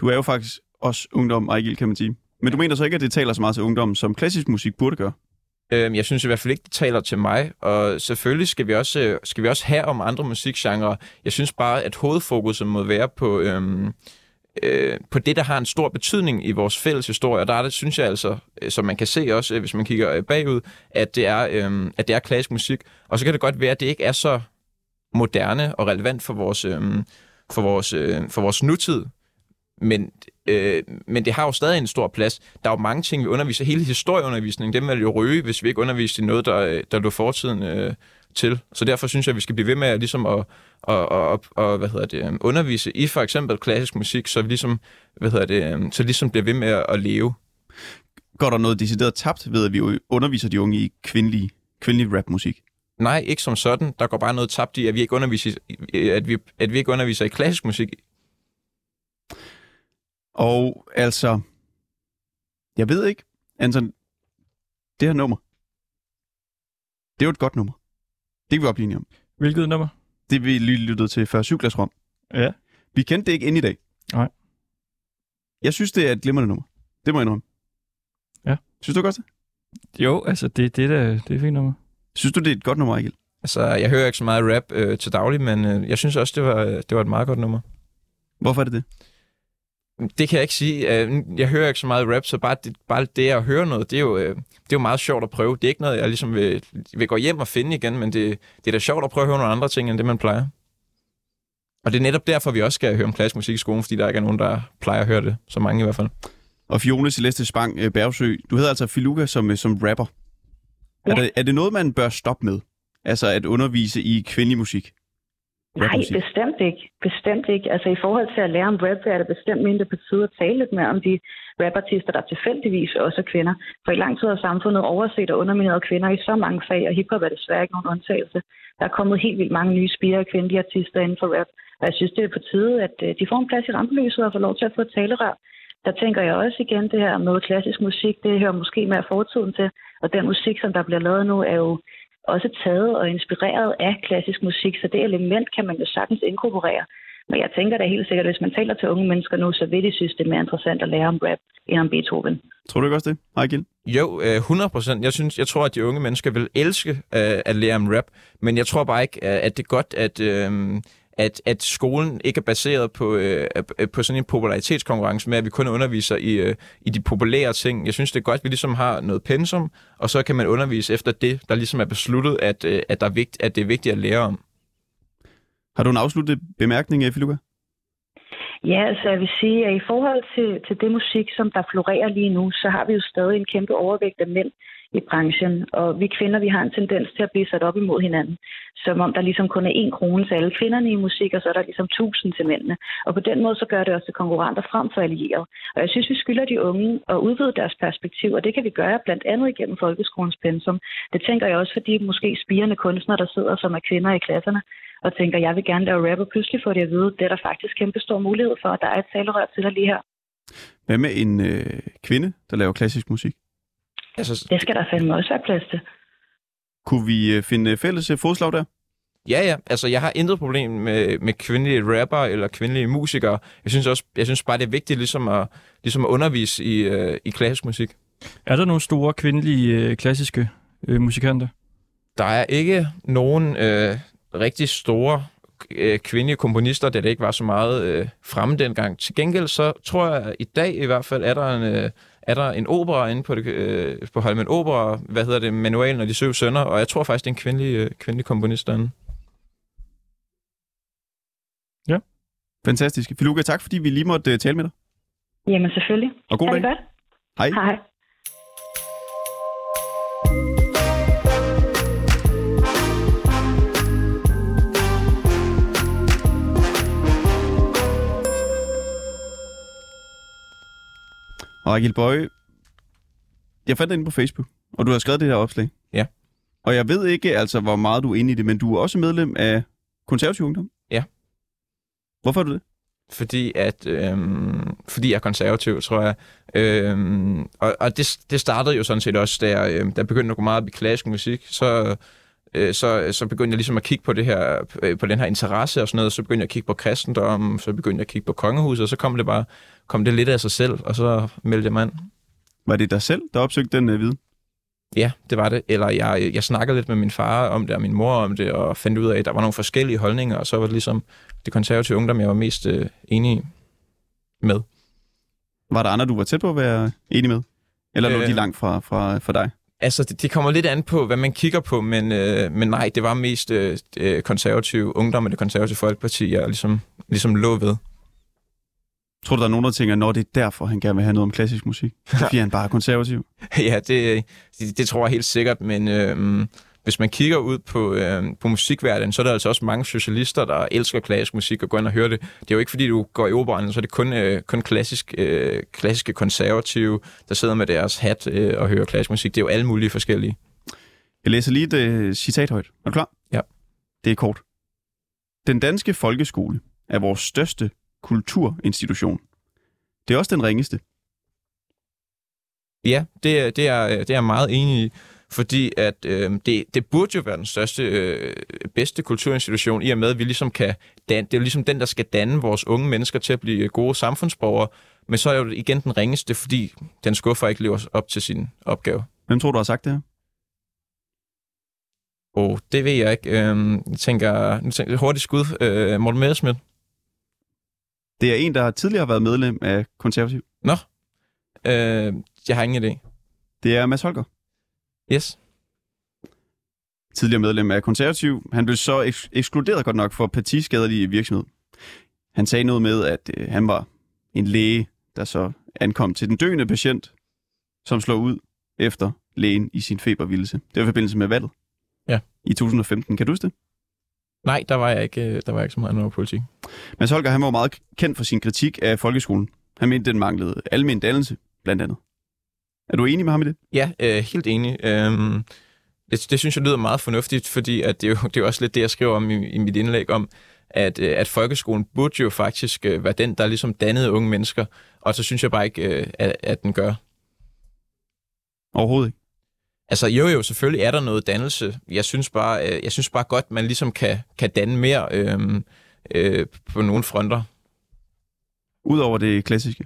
Du er jo faktisk også ungdom, Ejgil, kan man sige. Men du mener så ikke, at det taler så meget til ungdommen, som klassisk musik burde gøre? Øhm, jeg synes i hvert fald ikke, det taler til mig, og selvfølgelig skal vi også, øh, skal vi også have om andre musikgenre. Jeg synes bare, at hovedfokuset må være på, øhm, øh, på det, der har en stor betydning i vores fælles historie. Og der er det, synes jeg altså, øh, som man kan se også, øh, hvis man kigger øh, bagud, at det, er, øh, at det er klassisk musik. Og så kan det godt være, at det ikke er så moderne og relevant for vores, øh, for vores, øh, for vores nutid. Men, øh, men det har jo stadig en stor plads. Der er jo mange ting, vi underviser. Hele historieundervisningen, dem vil jo røge, hvis vi ikke underviser i noget, der, der lå fortiden øh, til. Så derfor synes jeg, at vi skal blive ved med at, ligesom at, at, at, at hvad hedder det, undervise i for eksempel klassisk musik, så vi ligesom, hvad hedder det, så ligesom bliver ved med at, at leve. Går der noget decideret tabt ved, at vi underviser de unge i kvindelig, kvindelig rapmusik? Nej, ikke som sådan. Der går bare noget tabt i, at vi ikke underviser, at vi, at vi ikke underviser i klassisk musik. Og altså, jeg ved ikke, Anton, det her nummer, det er jo et godt nummer. Det kan vi godt blive enige om. Hvilket nummer? Det vi lige lyttede til før Cyklas Rom. Ja. Vi kendte det ikke ind i dag. Nej. Jeg synes, det er et glimrende nummer. Det må jeg indrømme. Ja. Synes du godt det? Jo, altså, det, det, er, det er et fint nummer. Synes du, det er et godt nummer, Egil? Altså, jeg hører ikke så meget rap øh, til daglig, men øh, jeg synes også, det var, det var et meget godt nummer. Hvorfor er det det? Det kan jeg ikke sige. Øh, Jeg hører ikke så meget rap, så bare det, bare det at høre noget, det er, jo, øh, det er jo meget sjovt at prøve. Det er ikke noget, jeg ligesom vil, vil gå hjem og finde igen, men det, det er da sjovt at prøve at høre nogle andre ting, end det man plejer. Og det er netop derfor, vi også skal høre om klassisk musik i skolen, fordi der ikke er nogen, der plejer at høre det. Så mange i hvert fald. Og Fiona Celeste Spang øh, Bergsø, du hedder altså Filuka som, som rapper. Ja. Er, det, er det noget, man bør stoppe med? Altså at undervise i kvindelig musik? Nej, bestemt ikke. Bestemt ikke. Altså i forhold til at lære om rap, er det bestemt mindre på tide at tale lidt mere om de rapartister, der tilfældigvis også er kvinder. For i lang tid har samfundet overset og undermineret kvinder i så mange fag, og hiphop er desværre ikke nogen undtagelse. Der er kommet helt vildt mange nye spire kvindelige artister inden for rap, og jeg synes, det er på tide, at øh, de får en plads i rampelyset og får lov til at få et talerør. Der tænker jeg også igen det her med klassisk musik, det hører måske mere fortiden til, og den musik, som der bliver lavet nu, er jo også taget og inspireret af klassisk musik, så det element kan man jo sagtens inkorporere. Men jeg tænker da helt sikkert, at hvis man taler til unge mennesker nu, så vil de synes, det er mere interessant at lære om rap end om Beethoven. Tror du ikke også det, Ejgil? Jo, øh, 100 procent. Jeg, synes, jeg tror, at de unge mennesker vil elske øh, at lære om rap, men jeg tror bare ikke, øh, at det er godt, at, øh, at, at skolen ikke er baseret på, øh, på sådan en popularitetskonkurrence med, at vi kun underviser i, øh, i de populære ting. Jeg synes, det er godt, at vi ligesom har noget pensum, og så kan man undervise efter det, der ligesom er besluttet, at, øh, at, der er vigt, at det er vigtigt at lære om. Har du en afsluttet bemærkning, Filuka? Ja, altså jeg vil sige, at i forhold til, til det musik, som der florerer lige nu, så har vi jo stadig en kæmpe overvægt af mænd i branchen. Og vi kvinder, vi har en tendens til at blive sat op imod hinanden. Som om der ligesom kun er én krone til alle kvinderne i musik, og så er der ligesom tusind til mændene. Og på den måde, så gør det også til konkurrenter frem for allierede. Og jeg synes, vi skylder de unge at udvide deres perspektiv, og det kan vi gøre blandt andet igennem folkeskolens pensum. Det tænker jeg også, fordi måske spirende kunstnere, der sidder som er kvinder i klasserne, og tænker, jeg vil gerne lave rap, og pludselig får de at vide, det er der faktisk kæmpe stor mulighed for, at der er et talerør til dig lige her. Hvad med en øh, kvinde, der laver klassisk musik? Altså, Det skal der fandme også være plads til. Kunne vi øh, finde fælles øh, fodslag der? Ja, ja. Altså, jeg har intet problem med, med kvindelige rapper eller kvindelige musikere. Jeg synes også, jeg synes bare, det er vigtigt ligesom at, ligesom at undervise i, øh, i klassisk musik. Er der nogle store kvindelige øh, klassiske øh, musikanter? Der er ikke nogen øh, rigtig store øh, kvindelige komponister, da det ikke var så meget øh, fremme dengang. Til gengæld så tror jeg, at i dag i hvert fald er der en, øh, er der en opera inde på, det, øh, på Holmen Opera, hvad hedder det, Manualen og de syv sønner, og jeg tror faktisk, det er en kvindelig, øh, kvindelig komponist derinde. Fantastisk. Filuka, tak fordi vi lige måtte uh, tale med dig. Jamen selvfølgelig. Og god dag. godt. Hej. Hej. Og Agil Bøje, jeg fandt dig inde på Facebook, og du har skrevet det her opslag. Ja. Og jeg ved ikke altså, hvor meget du er inde i det, men du er også medlem af konservativ ungdom. Ja. Hvorfor er du det? fordi at øhm, fordi jeg er konservativ, tror jeg. Øhm, og og det, det startede jo sådan set også, da jeg, øhm, da jeg begyndte at gå meget op i klassisk musik, så, øh, så, så begyndte jeg ligesom at kigge på det her, øh, på den her interesse og sådan noget, så begyndte jeg at kigge på kristendom, så begyndte jeg at kigge på kongehuset, og så kom det bare kom det lidt af sig selv, og så meldte jeg mig ind. Var det dig selv, der opsøgte den uh, viden? Ja, det var det. Eller jeg, jeg snakkede lidt med min far om det, og min mor om det, og fandt ud af, at der var nogle forskellige holdninger, og så var det ligesom det konservative ungdom, jeg var mest øh, enig med. Var der andre, du var tæt på at være enig med? Eller lå Øh. de langt fra, fra, fra dig? Altså, det, det kommer lidt an på, hvad man kigger på, men, øh, men nej, det var mest øh, øh, konservative ungdom og det konservative folkeparti, jeg ligesom, ligesom lå ved. Tror du, der er nogen, der tænker, når det er derfor, han gerne vil have noget om klassisk musik? Fordi han bare er konservativ? ja, det, det, det tror jeg helt sikkert, men øh, hvis man kigger ud på, øh, på musikverdenen, så er der altså også mange socialister, der elsker klassisk musik og går ind og hører det. Det er jo ikke, fordi du går i operaen, så er det kun, øh, kun klassisk, øh, klassiske konservative, der sidder med deres hat øh, og hører klassisk musik. Det er jo alle mulige forskellige. Jeg læser lige et uh, citat højt. Er du klar? Ja. Det er kort. Den danske folkeskole er vores største kulturinstitution. Det er også den ringeste. Ja, det, er- det, er, det er jeg meget enig i, fordi at øh, det, det burde jo være den største, øh, bedste kulturinstitution, i og med, at vi ligesom kan dan- det er jo ligesom den, der skal danne vores unge mennesker til at blive gode samfundsborgere, men så er jo igen den ringeste, fordi den skuffer ikke lever op til sin opgave. Hvem tror du har sagt det her? Og det ved jeg ikke. Øh, jeg tænker, nu tænker jeg hurtigt skud. Øh, Morten Messerschmidt. Det er en, der tidligere har været medlem af konservativ. Nå, øh, jeg har ingen idé. Det er Mads Holger. Yes. tidligere medlem af konservativ. Han blev så eks- ekskluderet godt nok for partiskadelig virksomhed. Han sagde noget med, at øh, han var en læge, der så ankom til den døende patient, som slår ud efter lægen i sin febervildelse. Det var i forbindelse med valget. Ja. I 2015. Kan du huske det? Nej, der var jeg ikke, øh, der var jeg ikke så meget noget politik. Mads Holger han var meget kendt for sin kritik af folkeskolen. Han mente, den manglede almen dannelse, blandt andet. Er du enig med ham i det? Ja, øh, helt enig. Øhm, det, det synes jeg lyder meget fornuftigt, fordi at det, er jo, det er jo også lidt det, jeg skriver om i, i mit indlæg om, at, øh, at folkeskolen burde jo faktisk øh, være den, der ligesom dannede unge mennesker, og så synes jeg bare ikke, øh, at, at den gør. Overhovedet ikke. Altså jo jo, selvfølgelig er der noget dannelse. Jeg synes bare, jeg synes bare godt, man ligesom kan, kan danne mere øh, øh, på nogle fronter. Udover det klassiske.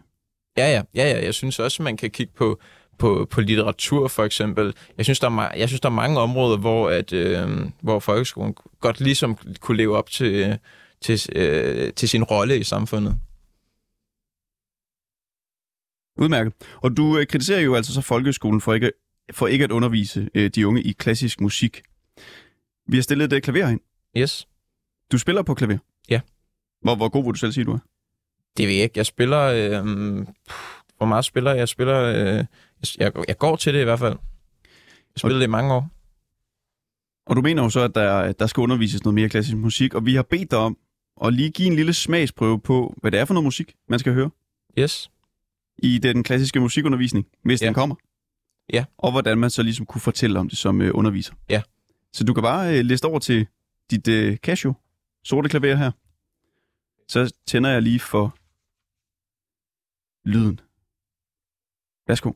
Ja, ja, ja, ja. Jeg synes også, man kan kigge på, på, på litteratur for eksempel. Jeg synes, der er, jeg synes, der er mange områder, hvor, at, øh, hvor folkeskolen godt ligesom kunne leve op til, til, øh, til sin rolle i samfundet. Udmærket. Og du øh, kritiserer jo altså så folkeskolen for ikke, for ikke at undervise øh, de unge i klassisk musik. Vi har stillet et øh, klaver ind. Yes. Du spiller på klaver? Ja. Hvor, hvor god vil du selv sige, du er? Det ved jeg ikke. Jeg spiller... Øh, hvor meget spiller jeg? Jeg spiller... Øh, jeg, jeg går til det i hvert fald. Jeg spiller det i mange år. Og du mener jo så, at der, at der skal undervises noget mere klassisk musik, og vi har bedt dig om at lige give en lille smagsprøve på, hvad det er for noget musik, man skal høre Yes. i den klassiske musikundervisning, hvis Ja. den kommer. Ja. Og hvordan man så ligesom kunne fortælle om det som øh, underviser. Ja. Så du kan bare øh, liste over til dit øh, Casio sorte klaver her. Så tænder jeg lige for lyden. Værsgo.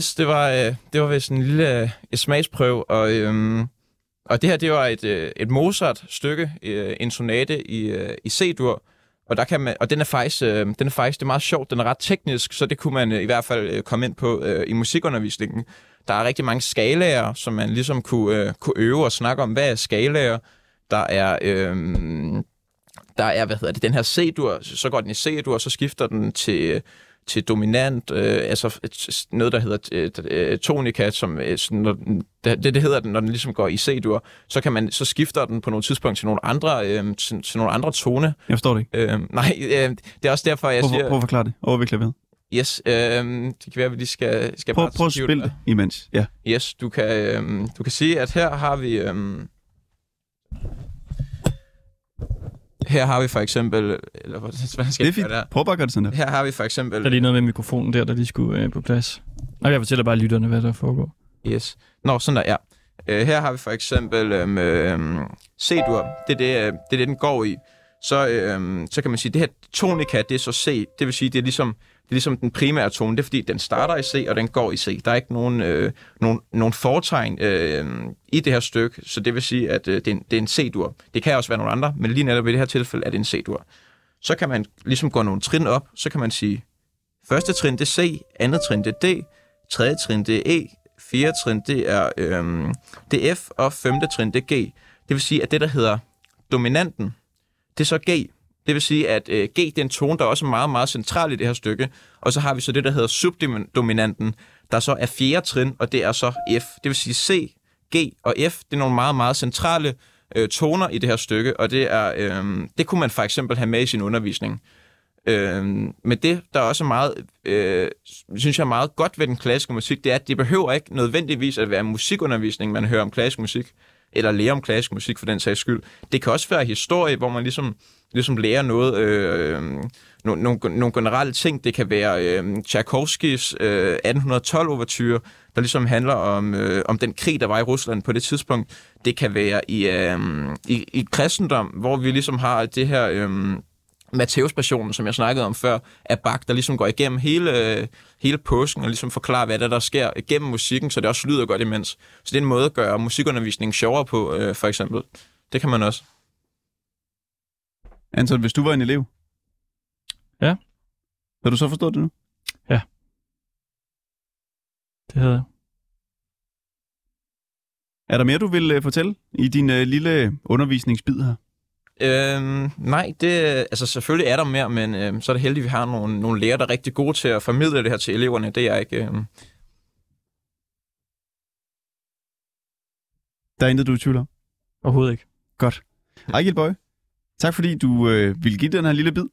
Yes, det var, øh, det var vist en lille øh, et smagsprøve, og, øhm, og det her, det var et, øh, et Mozart-stykke, øh, en sonate i, øh, i C-dur, og, der kan man, og den er faktisk, øh, den er faktisk det er meget sjovt, den er ret teknisk, så det kunne man øh, i hvert fald øh, komme ind på øh, i musikundervisningen. Der er rigtig mange skalaer, som man ligesom kunne, øh, kunne øve og snakke om, hvad er skalaer. Der er, øh, der er, hvad hedder det, den her C-dur, så går den i C-dur, så skifter den til, til dominant, øh, altså et- noget, der hedder øh, tonika, som øh, når det, det hedder den, når den ligesom går i C-dur, så, kan man, så skifter den på nogle tidspunkt til nogle andre, øh, til, til nogle andre tone. Jeg forstår det ikke. Øh, nej, øh, det er også derfor, jeg Prøv, siger... prøv at forklare det. Over ved klaveret. Yes, øh, det kan være, at vi lige skal, skal Prøv, prøv at spille det imens. Ja. Yes, du kan, øh, du kan sige, at her har vi... Øh, her har vi for eksempel... Eller hvad skal Det er gøre der? fint. Prøv bare at gøre det sådan der. Her har vi for eksempel... Der er lige noget med mikrofonen der, der lige skulle øh, på plads. Og jeg fortæller bare lytterne, hvad der foregår. Yes. Nå, sådan der, ja. Øh, her har vi for eksempel øhm, øhm, C-dur. Det er det, øh, det er det, den går i. Så, øhm, så kan man sige, det her tonika, det er så C. Det vil sige, det er ligesom, er ligesom den primære tone. Det er fordi, den starter i C, og den går i C. Der er ikke nogen, øh, nogen, nogen fortegn øh, i det her stykke, så det vil sige, at øh, det, er en, det er en C-dur. Det kan også være nogle andre, men lige netop i det her tilfælde er det en C-dur. Så kan man ligesom gå nogle trin op, så kan man sige, første trin det er C, andet trin det er D, tredje trin det er E, fjerde trin det er, øh, det er F, og femte trin det er G. Det vil sige, at det, der hedder dominanten, det er så G. Det vil sige, at øh, G det er en tone, der er meget, meget central i det her stykke. Og så har vi så det, der hedder subdominanten, der så er fjerde trin, og det er så F. Det vil sige C, G og F, det er nogle meget, meget centrale øh, toner i det her stykke, og det, er, øh, det kunne man for eksempel have med i sin undervisning. Øh, men det, der er også meget, øh, synes jeg er meget godt ved den klassiske musik, det er, at det behøver ikke nødvendigvis at være musikundervisning, man hører om klassisk musik, eller lære om klassisk musik for den sags skyld. Det kan også være historie, hvor man ligesom, ligesom lærer noget, øh, nogle, nogle, nogle generelle ting. Det kan være øh, Tchaikovskis øh, 1812-overture, der ligesom handler om, øh, om den krig, der var i Rusland på det tidspunkt. Det kan være i, øh, i, i kristendom, hvor vi ligesom har det her... Øh, Matteus-passionen, som jeg snakkede om før, af Bach, der ligesom går igennem hele, øh, hele påsken og ligesom forklarer, hvad der, der sker igennem musikken, så det også lyder godt imens. Så det er en måde at gøre musikundervisningen sjovere på, øh, for eksempel. Det kan man også. Anton, hvis du var en elev, Ja. har du så forstået det nu? Det havde jeg. Er der mere, du vil uh, fortælle i din uh, lille undervisningsbid her? Øhm, nej, det, altså selvfølgelig er der mere, men øh, så er det heldigt, at vi har nogle, nogle lærere, der er rigtig gode til at formidle det her til eleverne. Det er jeg ikke. Øh. Der er intet, du er i tvivl om. Overhovedet ikke. Godt. Ejgil Bøj, tak fordi du øh, vil give den her lille bid,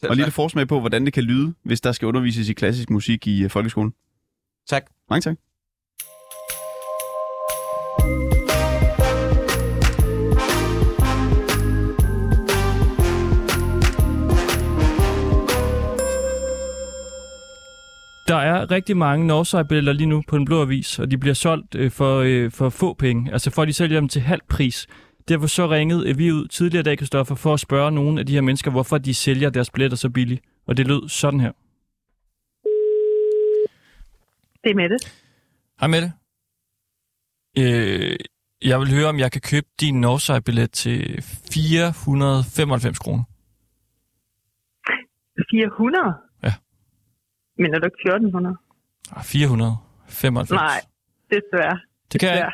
Selv og lille forsmag på, hvordan det kan lyde, hvis der skal undervises i klassisk musik i øh, folkeskolen. tak. Mange tak. Der er rigtig mange Northside-billetter lige nu på den blå avis, og de bliver solgt øh, for, øh, for få penge. Altså for de sælger dem til halv pris. Derfor så ringede øh, vi ud tidligere i dag, Kristoffer, for at spørge nogle af de her mennesker, hvorfor de sælger deres billetter så billigt. Og det lød sådan her. Det er Mette. Hej Mette. Øh, jeg vil høre, om jeg kan købe din Northside-billet til 495 kroner. 400? Ja. Men er du ikke 1400? Ah, 495. Nej, desværre. Det kan jeg Desværre.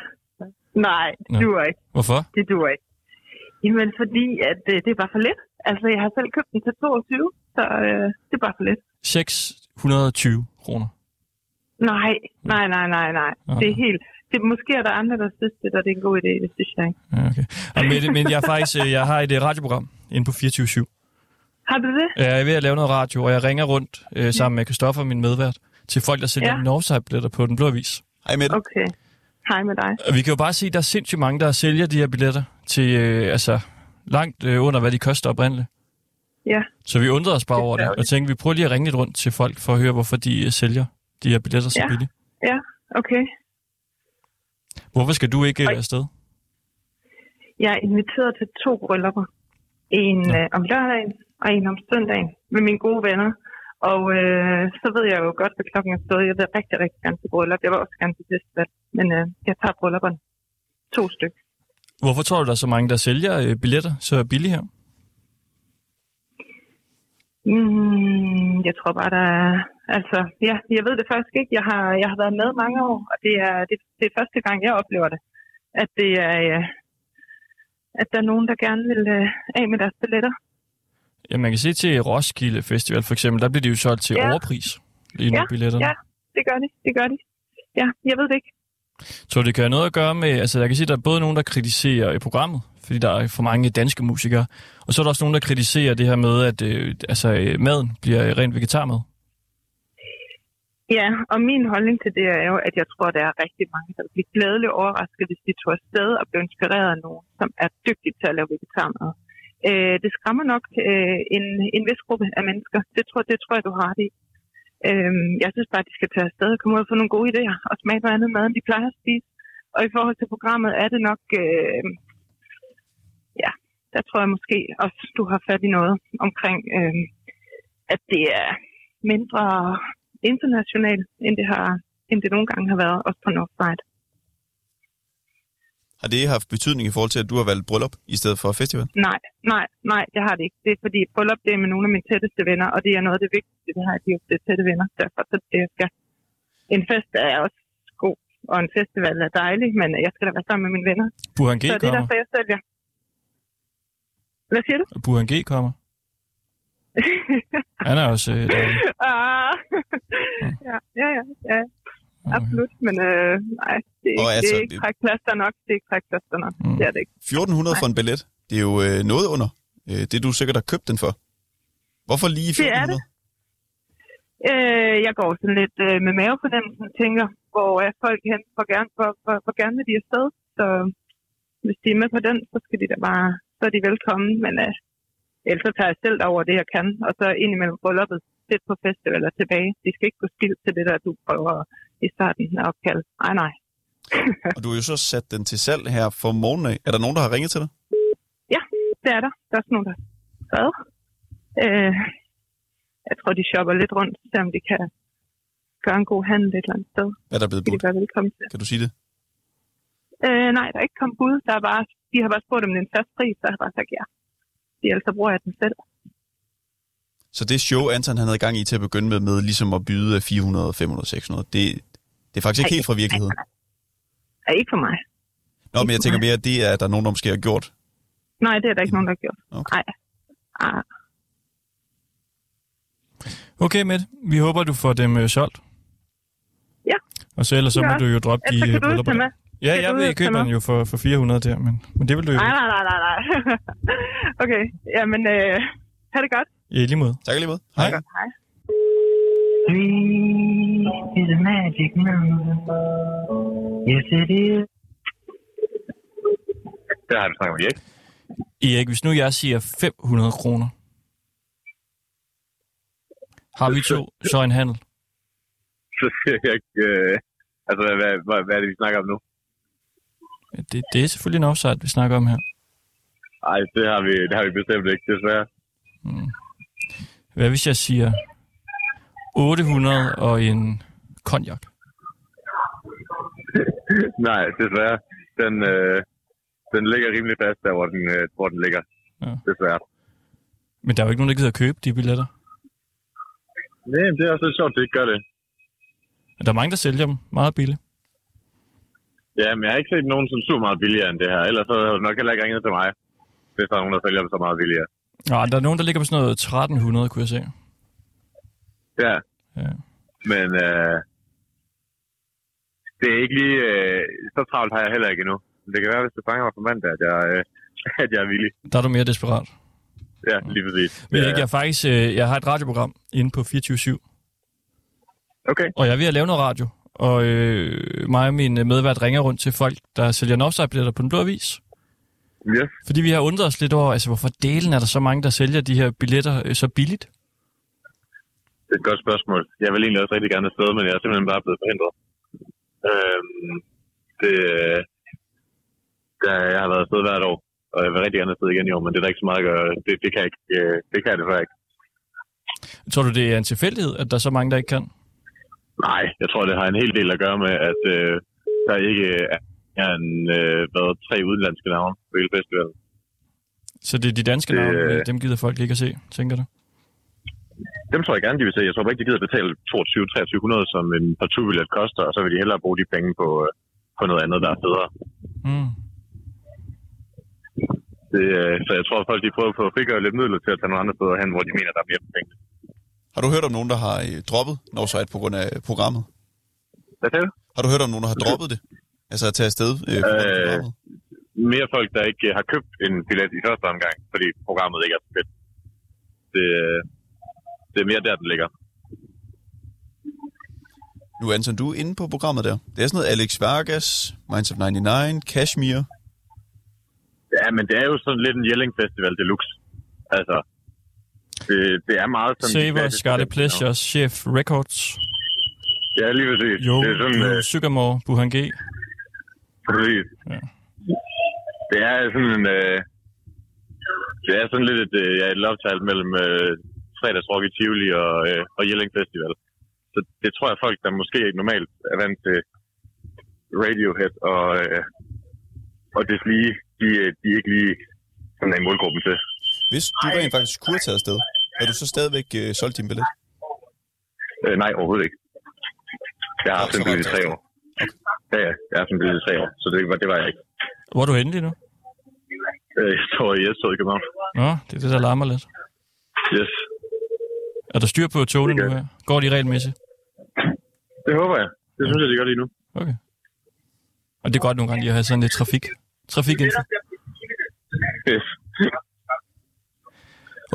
Nej, det Nå. duer ikke. Hvorfor? Det duer ikke. Jamen, fordi at, øh, det er bare for lidt. Altså, jeg har selv købt den til 22, så øh, det er bare for lidt. 620 kroner. Nej, nej, nej, nej, nej. Ah. Det er helt... Det, måske er der andre, der synes det, og det er en god idé, det synes jeg ikke. Ja, okay. Og Mette, men jeg, faktisk, øh, jeg har et øh, radioprogram inde på 24 Har du det? Jeg er ved at lave noget radio, og jeg ringer rundt øh, sammen med Kristoffer, min medvært, til folk, der sælger Ja. ja. Northside-billetter på Den Blå Avis. Hej Mette. Okay. Hej med dig. Og vi kan jo bare se, at der er sindssygt mange, der sælger de her billetter til øh, altså, langt øh, under, hvad de koster oprindeligt. Ja. Så vi undrede os bare Det er over det, og tænkte, vi prøver lige at ringe lidt rundt til folk, for at høre, hvorfor de øh, sælger de her billetter så Ja. billigt. Ja, okay. Hvorfor skal du ikke øh, afsted? Jeg er inviteret til to bryllupper. En øh, om lørdagen og en om søndagen med mine gode venner. Og øh, så ved jeg jo godt, hvad klokken er stået. Jeg vil rigtig, rigtig gerne til bryllup. Jeg vil også gerne til festival. Men øh, jeg tager bryllupperne. To stykker. Hvorfor tror du, der er så mange, der sælger øh, billetter så billigt her? Mm, jeg tror bare, der er... Altså, ja, jeg ved det faktisk ikke. Jeg har, jeg har været med mange år, og det er, det, det er første gang, jeg oplever det. At det er... Øh, at der er nogen, der gerne vil øh, af med deres billetter. Ja, man kan se til Roskilde Festival for eksempel, der bliver de jo solgt til Ja. overpris lige nu, ja, billetterne. ja, det gør de. Det gør de. Ja, jeg ved det ikke. Tror du, det kan have noget at gøre med, altså jeg kan sige, at der er både nogen, der kritiserer i programmet, fordi der er for mange danske musikere, og så er der også nogen, der kritiserer det her med, at øh, altså, øh, maden bliver rent vegetarmad. Ja, og min holdning til det er jo, at jeg tror, der er rigtig mange, der vil blive glædeligt overrasket, hvis de tog afsted og blev inspireret af nogen, som er dygtige til at lave vegetarmad. Øh, det skræmmer nok øh, en, en vis gruppe af mennesker. Det tror, det tror jeg, du har det i. Øh, jeg synes bare, at de skal tage afsted og komme ud og få nogle gode idéer og smage noget andet mad, end de plejer at spise. Og i forhold til programmet er det nok... Øh, ja, der tror jeg måske også, du har fat i noget omkring, øh, at det er mindre internationalt, end det, har, end det nogle gange har været, også på Northside. Har det haft betydning i forhold til, at du har valgt bryllup i stedet for festival? Nej, nej, nej, det har det ikke. Det er fordi bryllup det er med nogle af mine tætteste venner, og det er noget af det vigtigste, vi har, at de er tætte venner. Derfor så det, jeg skal. En fest er også god, og en festival er dejlig, men jeg skal da være sammen med mine venner. Burhan G så det er derfor, jeg sælger. Hvad siger du? Burhan G kommer. Han er også... Øh, ah, ja, ja, ja, ja. Absolut, men øh, nej, det er, Og ikke, altså, det er ikke trækplaster nok. Det er ikke trækplaster nok. Mm. Det er det ikke. 1400 for en billet. Det er jo øh, noget under øh, det, du sikkert har købt den for. Hvorfor lige Det er 1400? det. Øh, jeg går sådan lidt øh, med mavefornemmelsen og tænker, hvor er folk hen, hvor gerne, hvor, hvor, hvor gerne vil de afsted. Så hvis de er med på den, så skal de da bare, så er de velkommen. Men øh, ellers så tager jeg selv over det, jeg kan. Og så ind imellem brylluppet, lidt på festival og tilbage. De skal ikke gå skilt til det der, du prøver i starten af opkald. Nej, nej. Og du har jo så sat den til salg her for morgenen af. Er der nogen, der har ringet til dig? Ja, det er der. Der er også nogen, der har skrevet. Øh, jeg tror, de shopper lidt rundt, selvom de kan gøre en god handel et eller andet sted. Hvad er der blevet de budt? være velkommen til. Kan du sige det? Øh, nej, der er ikke kommet bud. Der er bare, de har bare spurgt om det er en fast pris, så har jeg bare sagt ja. De altså bruger jeg den selv. Så det show, Anton han havde gang i til at begynde med, med ligesom at byde 400, 500, 600, det, det er faktisk ikke helt fra virkeligheden. Er ikke for mig. Nå, men jeg tænker mere, at det er der nogen, der måske har gjort. Nej, det er der ikke nogen, der har gjort. Okay. Nej. Ah, Okay, med Vi håber, du får dem øh, solgt. Ja. Og så ellers så må Ja. du jo droppe de øh, med. Ja, jeg du vil tage købe med? den jo for, for 400 der, men, men det vil du jo nej, ikke. nej, nej, nej, nej. okay, jamen, øh, ha' det godt. Ja, i lige måde. Tak lige måde. Hej. Hej. Three is a magic number. Yes, it is. Det har du snakket med Erik. Erik, hvis nu jeg siger 500 kroner, har vi to så en handel? Så siger jeg ikke... Øh, altså, hvad, hvad, hvad, hvad er det, vi snakker om nu? Det, det er selvfølgelig en offside, vi snakker om her. Nej, det har vi, det har vi bestemt ikke, desværre. Mm. Hvad hvis jeg siger 800 og en konjak? Nej, desværre. Den, øh, den ligger rimelig fast der, hvor den, øh, hvor den ligger. Ja. Desværre. Men der er jo ikke nogen, der gider købe de billetter. Nej, men det er også lidt sjovt, at det ikke gør det. Men der er mange, der sælger dem meget billigt. Ja, men jeg har ikke set nogen som super meget billigere end det her. Ellers så havde du nok heller ikke ringet til mig, hvis der er nogen, der sælger dem så meget billigere. Nej, der er nogen, der ligger på sådan noget 1300, kunne jeg se. Ja. Ja. Men øh, det er ikke lige... Øh, så travlt har jeg heller ikke endnu. Men det kan være, hvis du fanger mig på mandag, at jeg, øh, at jeg er villig. Der er du mere desperat. Ja, lige præcis. Men Ja. jeg, jeg, faktisk, øh, jeg har et radioprogram inde på 24 Okay. Og jeg er ved at lave noget radio. Og øh, mig og min medvært ringer rundt til folk, der sælger Northside-billetter på Den Blå Avis. Yes. Fordi vi har undret os lidt over, altså hvorfor delen er der så mange, der sælger de her billetter øh, så billigt? Det er et godt spørgsmål. Jeg vil egentlig også rigtig gerne afsted, men jeg er simpelthen bare blevet forhindret. Øhm, det, øh, der, jeg har været afsted hvert år, og jeg vil rigtig gerne afsted igen i år, men det er der ikke så meget at gøre. Det, det kan jeg ikke. Øh, det kan jeg desværre ikke. Tror du, det er en tilfældighed, at der er så mange, der ikke kan? Nej, jeg tror, det har en hel del at gøre med, at øh, der ikke er en, øh, hvad, tre udenlandske navne på hele festivalen. Så det er de danske Det, navne, øh, dem gider folk ikke at se, tænker du? Dem tror jeg gerne, de vil se. Jeg tror ikke, de gider betale 22-2300, som en partout koster, og så vil de hellere bruge de penge på, øh, på noget andet, der er federe. Mm. Det, øh, så jeg tror, at folk de prøver på at frigøre lidt midler til at tage nogle andre steder hen, hvor de mener, der er mere på penge. Har du hørt om nogen, der har droppet Northside på grund af programmet? Hvad sagde du? Har du hørt om nogen, der har droppet det? Altså at tage afsted øh, Øh, mere folk, der ikke øh, har købt en billet i første omgang, fordi programmet ikke er så fedt. Det, øh, det er mere der, den ligger. Nu Anton, du er inde på programmet der. Det er sådan noget Alex Vargas, Minds of 99, Kashmir. Ja, men det er jo sådan lidt en Jelling Festival Deluxe. Altså, det, det er meget sådan... de Saver, klassiske Scarlet festivals. Pleasures, Chef Records, Ja, lige præcis. Jo, det er sådan, jo øh, Sycamore, Buhan G. præcis. Ja. Det er sådan en... Øh, det er sådan lidt et, øh, ja, et love mellem øh, fredagsrock i Tivoli og, øh, og Jelling Festival. Så det tror jeg, folk, der måske ikke normalt er vant til Radiohead og, øh, og det lige, de, øh, de ikke lige sådan er i målgruppen til. Hvis du rent faktisk kunne have taget afsted, har du så stadigvæk øh, solgt din billet? Øh, nej, overhovedet ikke. Jeg har haft en billet i tre år. Ja, ja, jeg har i tre år, så det var, det var jeg ikke. Hvor er du henne lige nu? Øh, Jeg står i Jesdød i København. Nå, det er det, der larmer lidt. Yes, Er der styr på togene nu her? Går de regelmæssigt? det håber jeg. Det synes jeg, de gør lige nu. Okay. Og det er godt nogle gange lige at have sådan lidt trafik. Trafikinfo. Yes.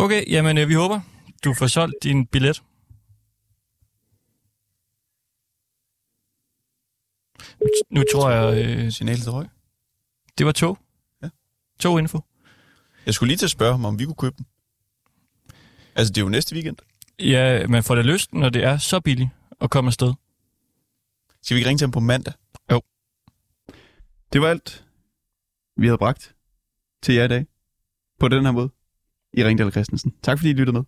Okay, jamen øh, vi håber, du får solgt din billet. Nu, tror jeg... Øh, Signalet til høj. Det var tog. Ja. Toginfo. Jeg skulle lige til at spørge ham, om vi kunne købe den. Altså, det er jo næste weekend. Ja, man får det lyst, når det er så billigt at komme afsted. Skal vi ikke ringe til ham på mandag? Jo. Det var alt, vi havde bragt til jer i dag. På den her måde. I Ringdal Christensen. Tak fordi I lyttede med.